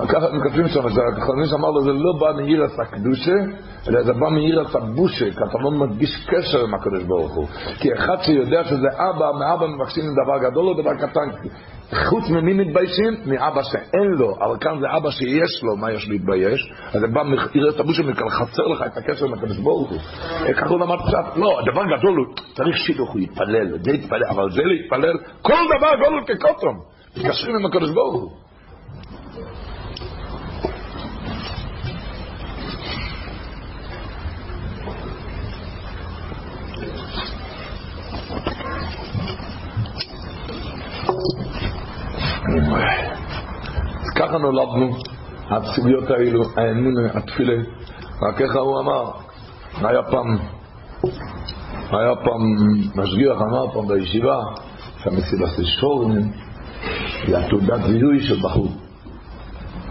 ככה מקפלים שם, החזון איש אמר לו, זה לא בא מעירס הקדושה, אלא זה בא מעירס הבושה, כי אתה לא מדגיש קשר עם הקדוש ברוך הוא. כי אחד שיודע שזה אבא, מאבא מבקשים דבר גדול או דבר קטן. חוץ ממי מתביישים? מאבא שאין לו, אבל כאן זה אבא שיש לו, מה יש להתבייש? אז זה בא מעירס הבושה, מכאן חסר לך את הקשר עם הקדוש ברוך הוא. ככה הוא למד קצת, לא, דבר גדול הוא, צריך שילוך, הוא יתפלל, זה יתפלל, אבל זה להתפלל, כל דבר גדול כקוטום. מתקשרים עם הקדוש ברוך הוא. ככה נולדנו, הסוגיות האלו, האמון, התפילה. רק ככה הוא אמר, היה פעם, היה פעם, משגיח אמר פעם בישיבה, שהמסיבת שורן היא התעודת זיהוי של בחור.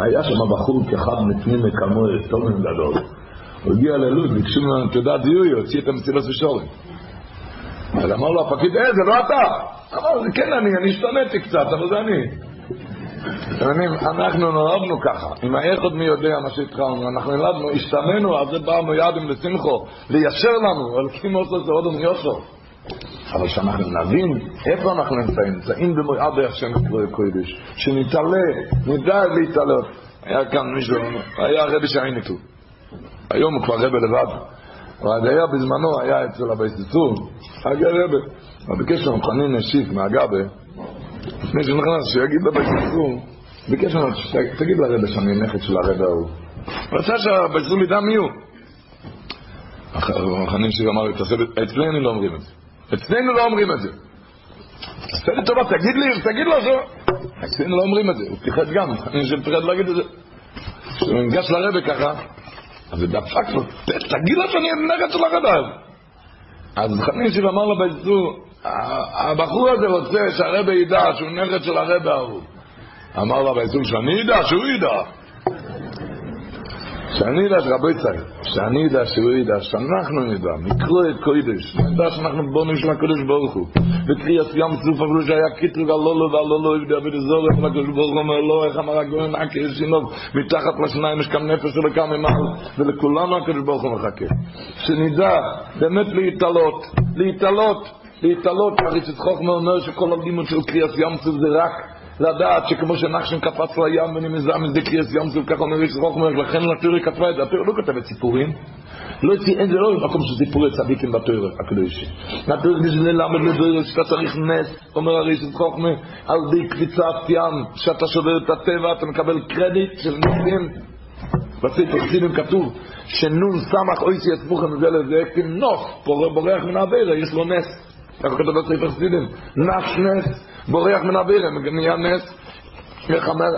היה שם בחור כאחד מתמימי כמוה, תומן גדול. הוא הגיע ללוד, ביקשו ממנו תעודת זיהוי, הוציא את המסיבת שורן. אז אמר לו הפקיד, אה, זה לא אתה. אמר, כן אני, אני השתנתי קצת, אבל זה אני. אתם יודעים, אנחנו נולדנו ככה, אם האחד מי יודע מה שהתחלנו, אנחנו נולדנו, השתמנו, אז זה באנו ידים לשמחו, ליישר לנו, על קימו עושה זה עוד מיושו. אבל שאנחנו נבין איפה אנחנו נמצאים, נמצאים במועד השם קודש, שנתעלה, נדע להתעלות. היה כאן מישהו, היה רבי שיינקל, היום הוא כבר רבי לבד, אבל היה בזמנו, היה אצל הבייססור, היה רבי, אבל ביקש לנו חנין נשיף מהגבה, לפני שנכנס, שיגיד לבייססור, ביקש ממנו, תגיד לרבא שאני נכד של הרבא ההוא. רצה שהבזול ידע מי הוא. החנין שלי אמר אצלנו לא אומרים את זה. אצלנו לא אומרים את זה. עשה לי טובה, תגיד לי, תגיד לו ש... אצלנו לא אומרים את זה, הוא פיחד גם, אני שפחד להגיד את זה. כשהוא ניגש לרבא ככה, אז זה דפק לו, תגיד לו שאני נכד של הרבא. אז חנין שלי אמר לו בזול, הבחור הזה רוצה שהרבא ידע שהוא נכד של הרבא ההוא. אמר לה בעצום שאני ידע, שהוא ידע. שאני ידע, רבי צעיר, שאני ידע, שהוא ידע, שאנחנו נדע, נקרוא את קודש, נדע שאנחנו בונים של הקודש ברוך הוא. וקריאת ים צוף אפילו שהיה קיטרוג הלולו והלולו יבדי אבי דזור, איך לקודש ברוך הוא אומר לו, איך אמר הגויין עקי שינוב, מתחת לשניים יש כאן נפש ולכאן ממעל, ולכולנו הקודש ברוך הוא מחכה. שנדע באמת להתעלות, להתעלות, להתעלות, הריצת חוכמה אומר שכל הלימוד של קריאת ים צוף זה רק לדעת שכמו שנחשן קפץ לים ונמזה מזה קריאס ים סוף, ככה אומר יש רוחמר, לכן לטורי כתבה את זה, הטורי לא כתבת סיפורים, לא אין זה לא מקום של סיפורי צדיקים בטורי הקדוש. הטורי בשביל ללמד לדורי שאתה צריך נס, אומר הרי של חוכמה, על די קפיצת ים, שאתה שובר את הטבע, אתה מקבל קרדיט של ניסים. בספר סינים כתוב שנון סמך אוי שיצמוכם זה לזה כנוף, בורח מן האוויר, יש לו נס. ככה כתוב בספר סינים, נש נס. בורח מן אבירם, נהיה נס.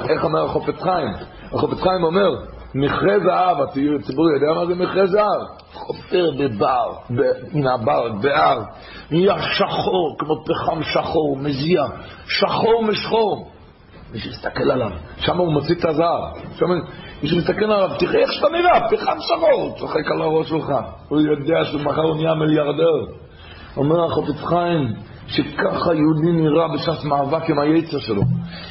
איך אומר החופץ חיים? החופץ חיים אומר, מכרה זהב, הציבור יודע מה זה מכרה זהב? חופר בבר, מן הבר, בהר, נהיה שחור, כמו פחם שחור, מזיע, שחור משחור. מי שמסתכל עליו, שם הוא מוציא את הזהב. שם מי שמסתכל עליו, תראה איך שאתה נראה, פחם שחור, צוחק על הראש שלך. הוא יודע שמחר הוא נהיה מיליארדר. אומר החופץ חיים, שככה יהודי נראה בשעת מאבק עם היצר שלו.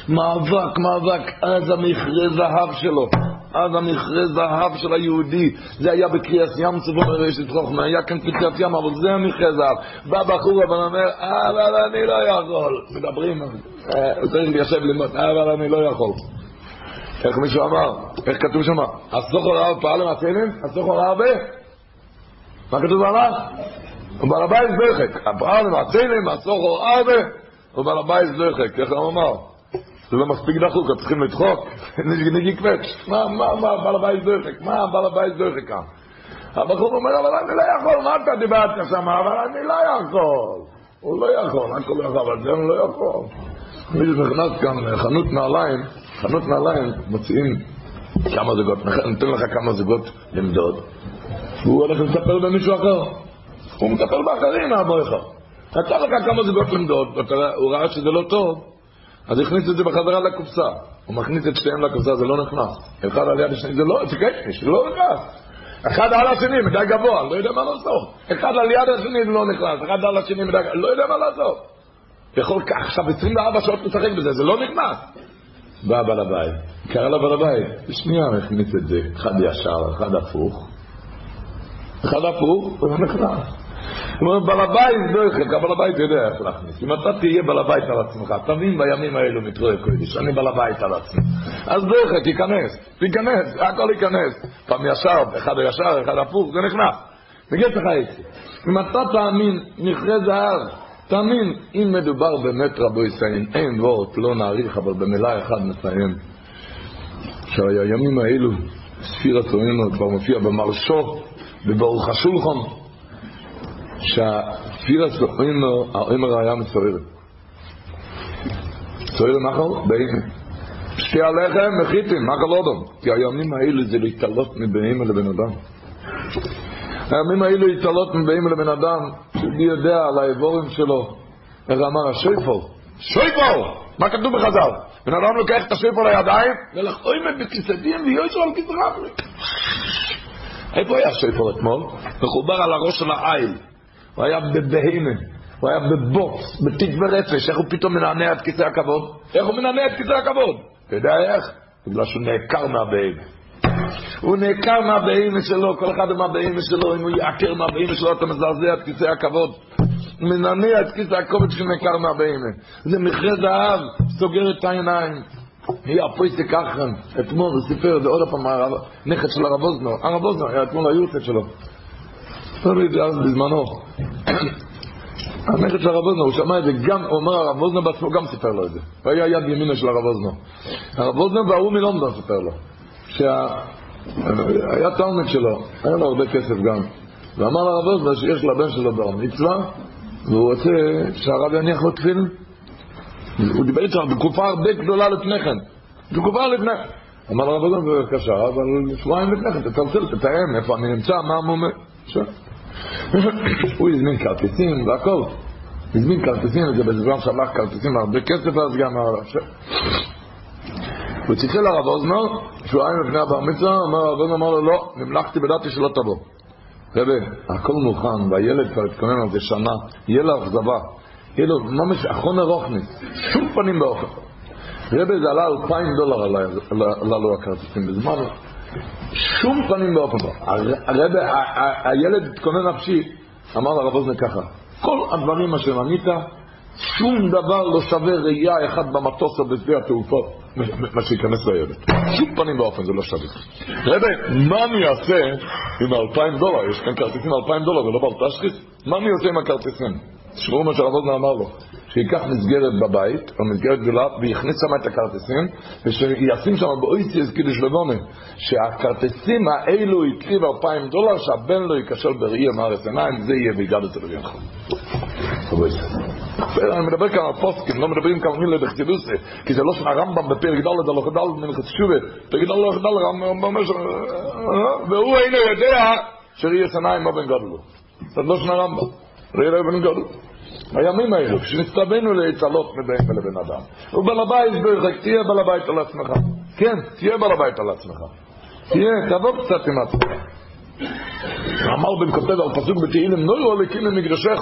מאבק, מאבק, אז המכרה זהב שלו. אז המכרה זהב של היהודי. זה היה בקריאס ים צבון רשת חוכמה, היה כאן קריאת ים, אבל זה המכרה זהב. בא בחור אבל אומר, אבל אני לא יכול. מדברים, הוא צריך ליישב ללמוד, אבל אני לא יכול. איך מישהו אמר? איך כתוב שם? הסוכר רב פעל למעשינים? הסוכר רב? מה כתוב עליו? ובעל הבית זרחק. הפעל מעצינים, הסוחו ארבה, ובעל הבית זרחק. איך הוא אמר? זה לא מספיק דחוק, אתם צריכים לדחוק. נגי קווץ'. מה, מה, מה, בעל הבית זרחק? מה בעל הבית זרחק כאן? הבחור אומר, אבל אני לא יכול, מה אתה דיברת שם? אבל אני לא יכול. הוא לא יכול, הכל לא יכול, אבל זה הוא לא יכול. מי שנכנס כאן, חנות נעליים, חנות נעליים, מוציאים כמה זוגות, נותן לך כמה זוגות למדוד, והוא הולך לספר במישהו אחר. הוא מטפל באחרים מהבויך. נתן לך כמה זוגות למדוד, הוא ראה שזה לא טוב, אז הכניס את זה בחזרה לקופסה. הוא מכניס את שתיהם לקופסה, זה לא נכנס. אחד על יד השני, זה לא, זה קייטניש, זה לא נכנס. אחד על השני, מדי גבוה, לא יודע מה לעשות. אחד על יד השני, זה לא נכנס. אחד על השני, מדי גבוה, לא יודע מה לעשות. יכול עכשיו 24 שעות לשחק בזה, זה לא נכנס. בא בעל הבית, קרא לבעל הבית, בשנייה הוא הכניס את זה, אחד ישר, אחד הפוך. אחד הפוך, הוא לא נכנס. אומרת, בעל הבית לא יחלק, בעל הבית יודע איך להכניס. אם אתה תהיה בעל הבית על עצמך, תבין בימים האלו מתרועי קודש, אני בעל הבית על עצמי. אז לא יחלק, תיכנס, תיכנס, הכל ייכנס. פעם ישר, אחד הישר, אחד הפוך, זה נכנס. נגיד לך זה. אם אתה תאמין, מכרה זהב, תאמין, אם מדובר באמת רבו ישראל, אין וורט, לא נאריך, אבל במילה אחת נסיים. שהימים האלו, ספיר הצוינו כבר מופיע במרשו, בברוך השולחון, שהפירס באוימר, האוימר היה מצויר. צויר מחל? בהימה. שתי הלחם, מחיתים, מחל אודום. כי הימים האלה זה להתעלות מבהימה לבן אדם. הימים האלה להתעלות מבהימה לבן אדם, שמי יודע על האיבורים שלו, איך אמר השויפור, שויפור! מה כתוב בחז"ל? בן אדם לוקח את השויפור לידיים, ולחוימת בכיסדים ויושו על כיסרם. איפה היה השויפור אתמול? מחובר על הראש של העיל. הוא היה בבהימה, הוא היה בבוץ, בתיק ורפש, איך הוא פתאום מנענע את כיסא הכבוד? איך הוא מנענע את כיסא הכבוד? אתה יודע איך? בגלל שהוא נעקר מהבהימה. הוא נעקר מהבהימה שלו, כל אחד מהבהימה שלו, אם הוא יעקר מהבהימה שלו, אתה מזעזע את כיסא הכבוד. מנענע את כיסא הכבוד שהוא נעקר מהבהימה. זה מכרה זהב, סוגר את העיניים. היה פויסק אחרן, אתמול הוא סיפר זה עוד פעם, נכד של הרב אוזנר, הרב אוזנר היה אתמול היורצת שלו. תמיד אז בזמנו. הנכד של הרב אוזנר, הוא שמע את זה גם, הוא אומר, הרב אוזנר בעצמו גם סיפר לו את זה. הוא היה יד ימינו של הרב אוזנר. הרב אוזנר וההוא מלונדון סיפר לו. שהיה תלמיד שלו, היה לו הרבה כסף גם. ואמר לרב אוזנר שיש לבן שלו בר מצווה, והוא רוצה שהרב יניח לו תפילין. הוא דיבר איתו בתקופה הרבה גדולה לפני כן. בתקופה לפני כן. אמר לרב אוזנר, בבקשה, אבל שבועיים לפני כן, תתלצל, תתאם איפה אני נמצא, מה המומה. הוא הזמין כרטיסים והכל. הזמין כרטיסים, זה בזמן שלח כרטיסים הרבה כסף אז גם... הוא ציטל לרב אוזנר, שבועיים לפני הבר מצווה, אמר הרב אוזנר, אמר לו, לא, נמלכתי ודעתי שלא תבוא. רבי, הכל מוכן, והילד כבר התכונן על זה שנה, יהיה לו אכזבה. יהיה לו ממש אחרון הרוכניס, שום פנים באופן. רבי, זה עלה אלפיים דולר עלה לו הכרטיסים בזמן, שום פנים באופן. הרבי, הילד התכונן נפשי, אמר לרב אוזנר ככה, כל הדברים אשר ענית, שום דבר לא שווה ראייה אחד במטוס או בשדה התעופות, מה שייכנס לילד. שום פנים ואופן זה לא שווה. רבי, מה אני אעשה עם האלפיים דולר? יש כאן כרטיסים אלפיים דולר ולא בר תשחיס? מה אני עושה עם הכרטיסים? תשמעו מה שהרב אוזנר אמר לו. שייקח מסגרת בבית, או מסגרת גדולה, ויכניס שם את הכרטיסים, ושישים שם באויסיאס קידוש לבונה, שהכרטיסים האלו יקריב אלפיים דולר, שהבן לא ייכשל בראי מארץ עיניים, זה יהיה ויגד אצל אביינך. אני מדבר כאן על פוסקים, לא מדברים כאן מילה בחסידוסי, כי זה לא של הרמב"ם בפרק ד' הלוך ד' מנחת שובה, פרק ד' הלוך ד' הרמב"ם אומר ש... והוא אינו יודע שראי עיניים אבן גדלו. זה לא של הרמב"ם, ראי אבן גדלו. הימים האלו, כשנצטווינו להצלות מבין ולבן אדם. הוא בעל הבית ברכק, תהיה בעל הבית על עצמך. כן, תהיה בעל הבית על עצמך. תהיה, תבוא קצת עם עצמך. אמר בן כותב על פסוק בתהילים, נוירו הליקים למקדשך.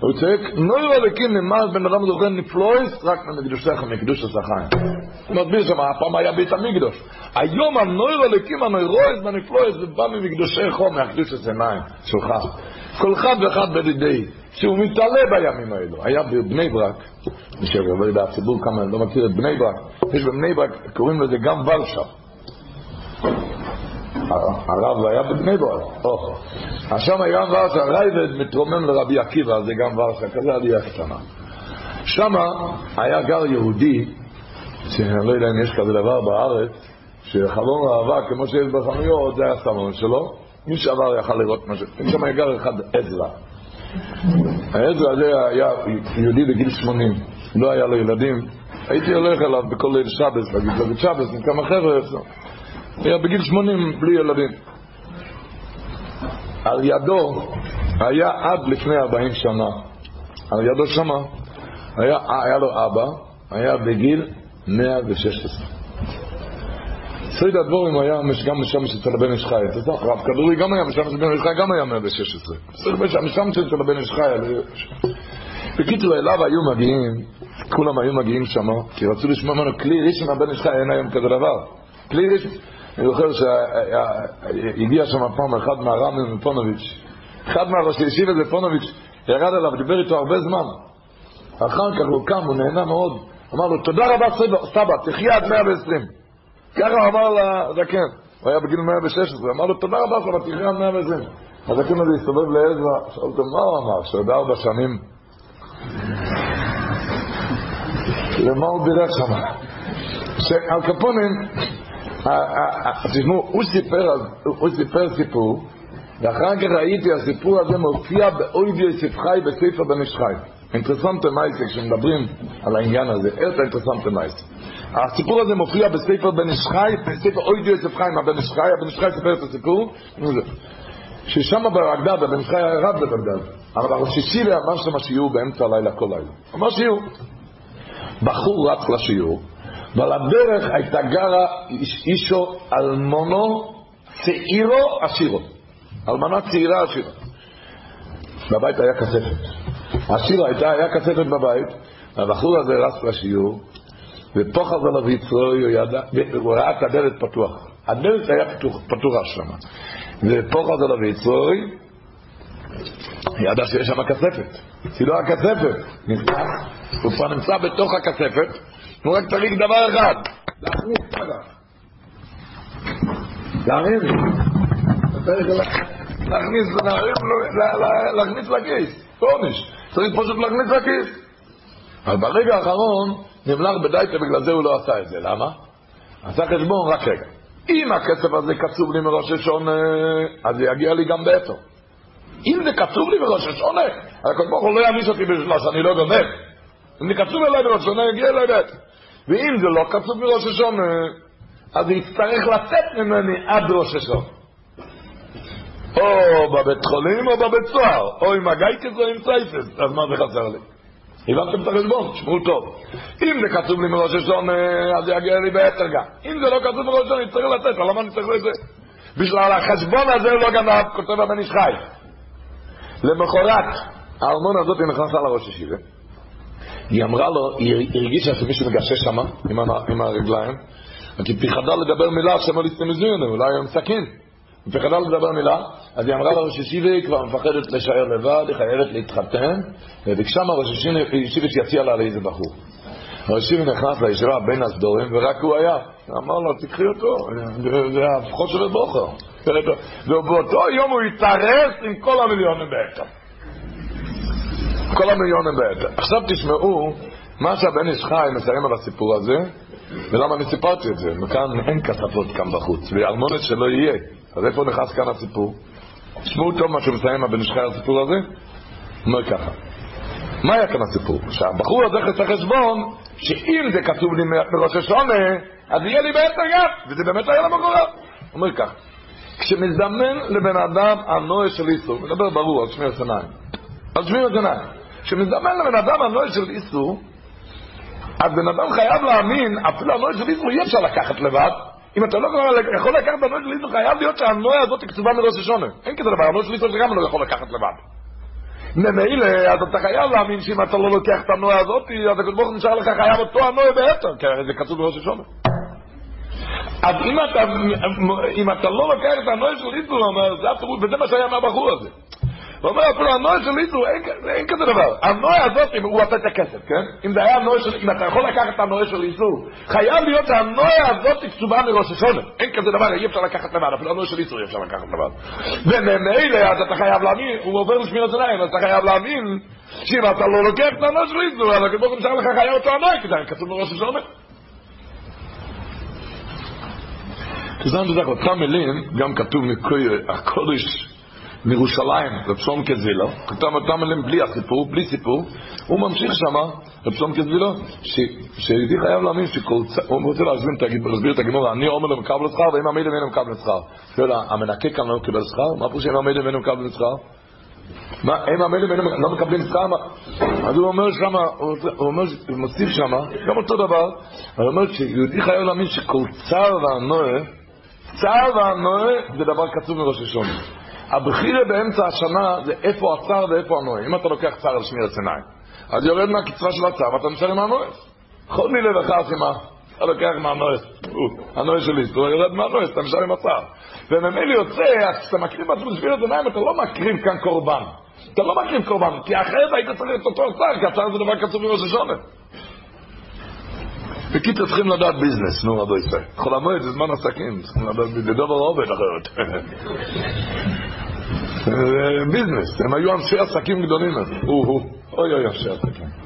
הוא צועק, נוירו הליקים ממעש בן אדם זוכר נפלויס רק ממקדשך, מקדוש. הוא מסביר שם, הפעם היה בית המקדוש. היום הנוירו הליקים הנוירויס בנפלויס זה בא ממקדשך, מהקדוש השמיים שלך. כל אחד ואחד בדידי. שהוא מתעלה בימים האלו. היה בבני ברק, מי שלא יודע, הציבור כמה לא מכיר את בני ברק, יש בבני ברק, קוראים לזה גם ורשה. הרב היה בבני ברק, אז שם היה ורשה, רייבד מתרומם לרבי עקיבא, זה גם ורשה, כזה עלייה קטנה. שם היה גר יהודי, שאני לא יודע אם יש כזה דבר בארץ, שחלום אהבה, כמו שיש בחנויות, זה היה סמון שלו, מי שעבר יכל לראות משהו. שם היה גר אחד עזרא. העזרא הזה היה יהודי בגיל 80, לא היה לו ילדים. הייתי הולך אליו בכל ליל שבס, להגיד לו בשבס, עם כמה חבר'ה, היה בגיל 80 בלי ילדים. על ידו היה עד לפני 40 שנה, על ידו שמה, היה, היה לו אבא, היה בגיל 116. סייד הדבורים היה גם משמש אצל הבן איש חי. רב כדורי גם היה משמש הבן איש חי, גם היה 116. משמש אצל הבן איש חי. בקיצור, אליו היו מגיעים, כולם היו מגיעים שם, כי רצו לשמוע ממנו כלי ראשון הבן איש חי, אין היום כזה דבר. כלי ראשון. אני זוכר שהגיע שם פעם אחד מהרמי מפונוביץ', אחד מהראשי ישיבה זה פונוביץ', ירד אליו, דיבר איתו הרבה זמן. אחר כך הוא קם, הוא נהנה מאוד. אמר לו, תודה רבה סבא, תחיה עד 120. ככה אמר לזקן, הוא היה בגיל 116, אמר לו תודה רבה שלא תחיה עד 120. הזקן הזה הסתובב לעזרא, שאל אותו מה הוא אמר, שעוד ארבע שנים. למה הוא בירך שם? שעל קפונים, תשמעו, הוא סיפר סיפור, ואחר כך ראיתי, הסיפור הזה מופיע באויבי יוסף חי בספר בן איש. אינטרסנטה מייסה, כשמדברים על העניין הזה, איך אינטרסנטה מייסה. הסיפור הזה מופיע בספר בן איש חי, בספר אוידי יוסף חיים, הבן איש חי, הבן איש חי סיפר את הסיפור, ששם בבגדד, הבן איש חי היה רב בבגדד, אבל הראשישי אמר שם שיעור באמצע הלילה כל לילה. אמר שיעור. בחור רץ לשיעור, ועל הדרך הייתה גרה אישו אלמונו צעירו עשירו. אלמנה צעירה עשירה. בבית היה כספת. עשירה הייתה, היה כספת בבית, והבחור הזה רץ לשיעור, ופוחז עליו יצרוי, הוא ראה את הדלת פתוח. הדלת היה פתוחה שם. ופוחז עליו יצרוי, ידע שיש שם כספת. כאילו הכספת הוא כבר נמצא בתוך הכספת, הוא רק צריך דבר אחד, להכניס ככה. להרים, להכניס לכיס, עונש. צריך פשוט להכניס לכיס. אבל ברגע האחרון נמלך בדייטה, בגלל זה הוא לא עשה את זה. למה? עשה חשבון, רק רגע. אם הכסף הזה קצוב לי מראש השונה, אז זה יגיע לי גם בעצם. אם זה קצוב לי מראש השונה, הקדוש ברוך הוא לא יעניש אותי בשביל שאני לא גונב. אם זה קצוב אליי מראש השונה, יגיע אליי בעצם. ואם זה לא קצוב מראש השונה, אז יצטרך לצאת ממני עד ראש השונה. או בבית חולים או בבית סוהר, או עם הגייטס או עם סייפס, אז מה זה חסר לי? הבנתם את החשבון? תשמעו טוב. אם זה כתוב לי מראש השון, אז זה יגיע לי ביתר גם. אם זה לא כתוב מראש השון, אני צריך לתת, למה אני צריך לזה? בשביל החשבון הזה לא גנב, כותב הבן איש חי. למחרת, הארמון הזאת נכנסה לראש ישיבה. היא אמרה לו, היא הרגישה שמישהו מגשש שם עם הרגליים, כי פחדה לדבר מילה שמא להסתמזוין, אולי הם סכין. היא פחדה לדבר מילה, אז היא אמרה לראש ישיבה, היא כבר מפחדת להישאר לבד, היא חייבת להתחתן, וביקשה מהראש ישיבה שיציע לה לאיזה בחור. ראש ישיבה נכנס לישיבה בין הסדורים, ורק הוא היה. אמר לו, תקחי אותו, זה הפחות של בוכר. ובאותו יום הוא התארס עם כל המיליונים בעצם. כל המיליונים בעצם. עכשיו תשמעו מה שהבן איש חי מסיים על הסיפור הזה, ולמה אני סיפרתי את זה. וכאן אין כספות כאן בחוץ, ואלמונת שלא יהיה. אז איפה נכנס כאן הסיפור? תשמעו טוב מה שמסיים הבן איש חי על הסיפור הזה. אומר ככה. מה היה כאן הסיפור? שהבחור הזה חסר חשבון, שאם זה כתוב לי מראש השונה, אז יהיה לי בעצם גם, וזה באמת היה למחרת. אומר ככה. כשמזדמן לבן אדם הנועה של איסור, מדבר ברור על שמי השניים, על שמי השניים, כשמזדמן לבן אדם הנועה של איסור, אז בן אדם חייב להאמין, אפילו הנועה של איסור אי אפשר לקחת לבד, אם אתה לא יכול לקחת הנועה של איסור, חייב להיות שהנועה הזאת כתובה מראש השונה. אין כזה דבר, הנועה של איסור שגם לא יכול לקחת לבד. ממילא, אז אתה חייב להאמין שאם אתה לא לוקח את הנועה הזאת, אז הקדוש ברוך הוא נשאר לך חייב אותו הנועה בעצם, כי זה כתוב מראש השונה. אז אם אתה, אם אתה לא לוקח את הנוי של הפירוש, וזה מה שהיה מהבחור הזה. הוא אומר, אפילו הנוי של איסור, אין, כזה דבר. הנוי הזאת, הוא עשה את הכסף, כן? אם זה היה הנוי של, אם אתה יכול לקחת את הנוי של איסור, חייב להיות שהנוי הזאת כתובה מראש השונה. אין כזה דבר, אי אפשר לקחת לבד, אפילו הנוי של איסור אי אפשר לקחת לבד. וממילא, אז אתה חייב להאמין, הוא עובר לשמירת עיניים, אז אתה חייב להאמין, שאם אתה לא לוקח את הנוי של איסור, אז הקדוש ברוך הוא לך חייב אותו הנוי, כי זה כתוב מראש השונה. תזמן בזה, אותם מילים, גם כתוב הקודש מירושלים, רבשון כזילו, כתוב אותם מילים בלי הסיפור, בלי סיפור, הוא ממשיך שמה, רבשון כזילו, שיהודי חייב להאמין הוא רוצה להסביר את הגימור, אני אומר למקבל שכר, ואם המילים אין מקבל שכר. שואל, המנקה כאן לא מקבל שכר? מה פירוש אם המילים אין מקבל שכר? מה, הם המילים לא מקבלים שכר? אז הוא אומר שמה, הוא אומר, הוא מוסיף שמה, גם אותו דבר, הוא אומר שיהודי חייב להאמין שכל צער והנועה צער והנועה זה דבר קצוב מראש השונה. הבחירה באמצע השנה זה איפה הצער ואיפה הנועה. אם אתה לוקח צער על שמירת סיני, אז יורד מהקצרה של הצער ואתה נשאר עם הנועה. כל מיני לך סימה, אתה לוקח מהנועה, הנועה שלי, אתה יורד מהנועה, אתה נשאר עם הצער. וממילא יוצא, כשאתה מקריב בעצמו שמירת סיני, אתה לא מקריב כאן קורבן. אתה לא מקריב קורבן, כי אחרת היית צריך את אותו הצער, כי הצער זה דבר קצוב מראש השונה. בקיצור צריכים לדעת ביזנס, נו רבו ישראל. חול המועד זה זמן עסקים, צריכים לדעת ביזנס, דובר עובד אחרת. ביזנס, הם היו אנשי עסקים גדולים אז. אוי אוי אנשי עסקים.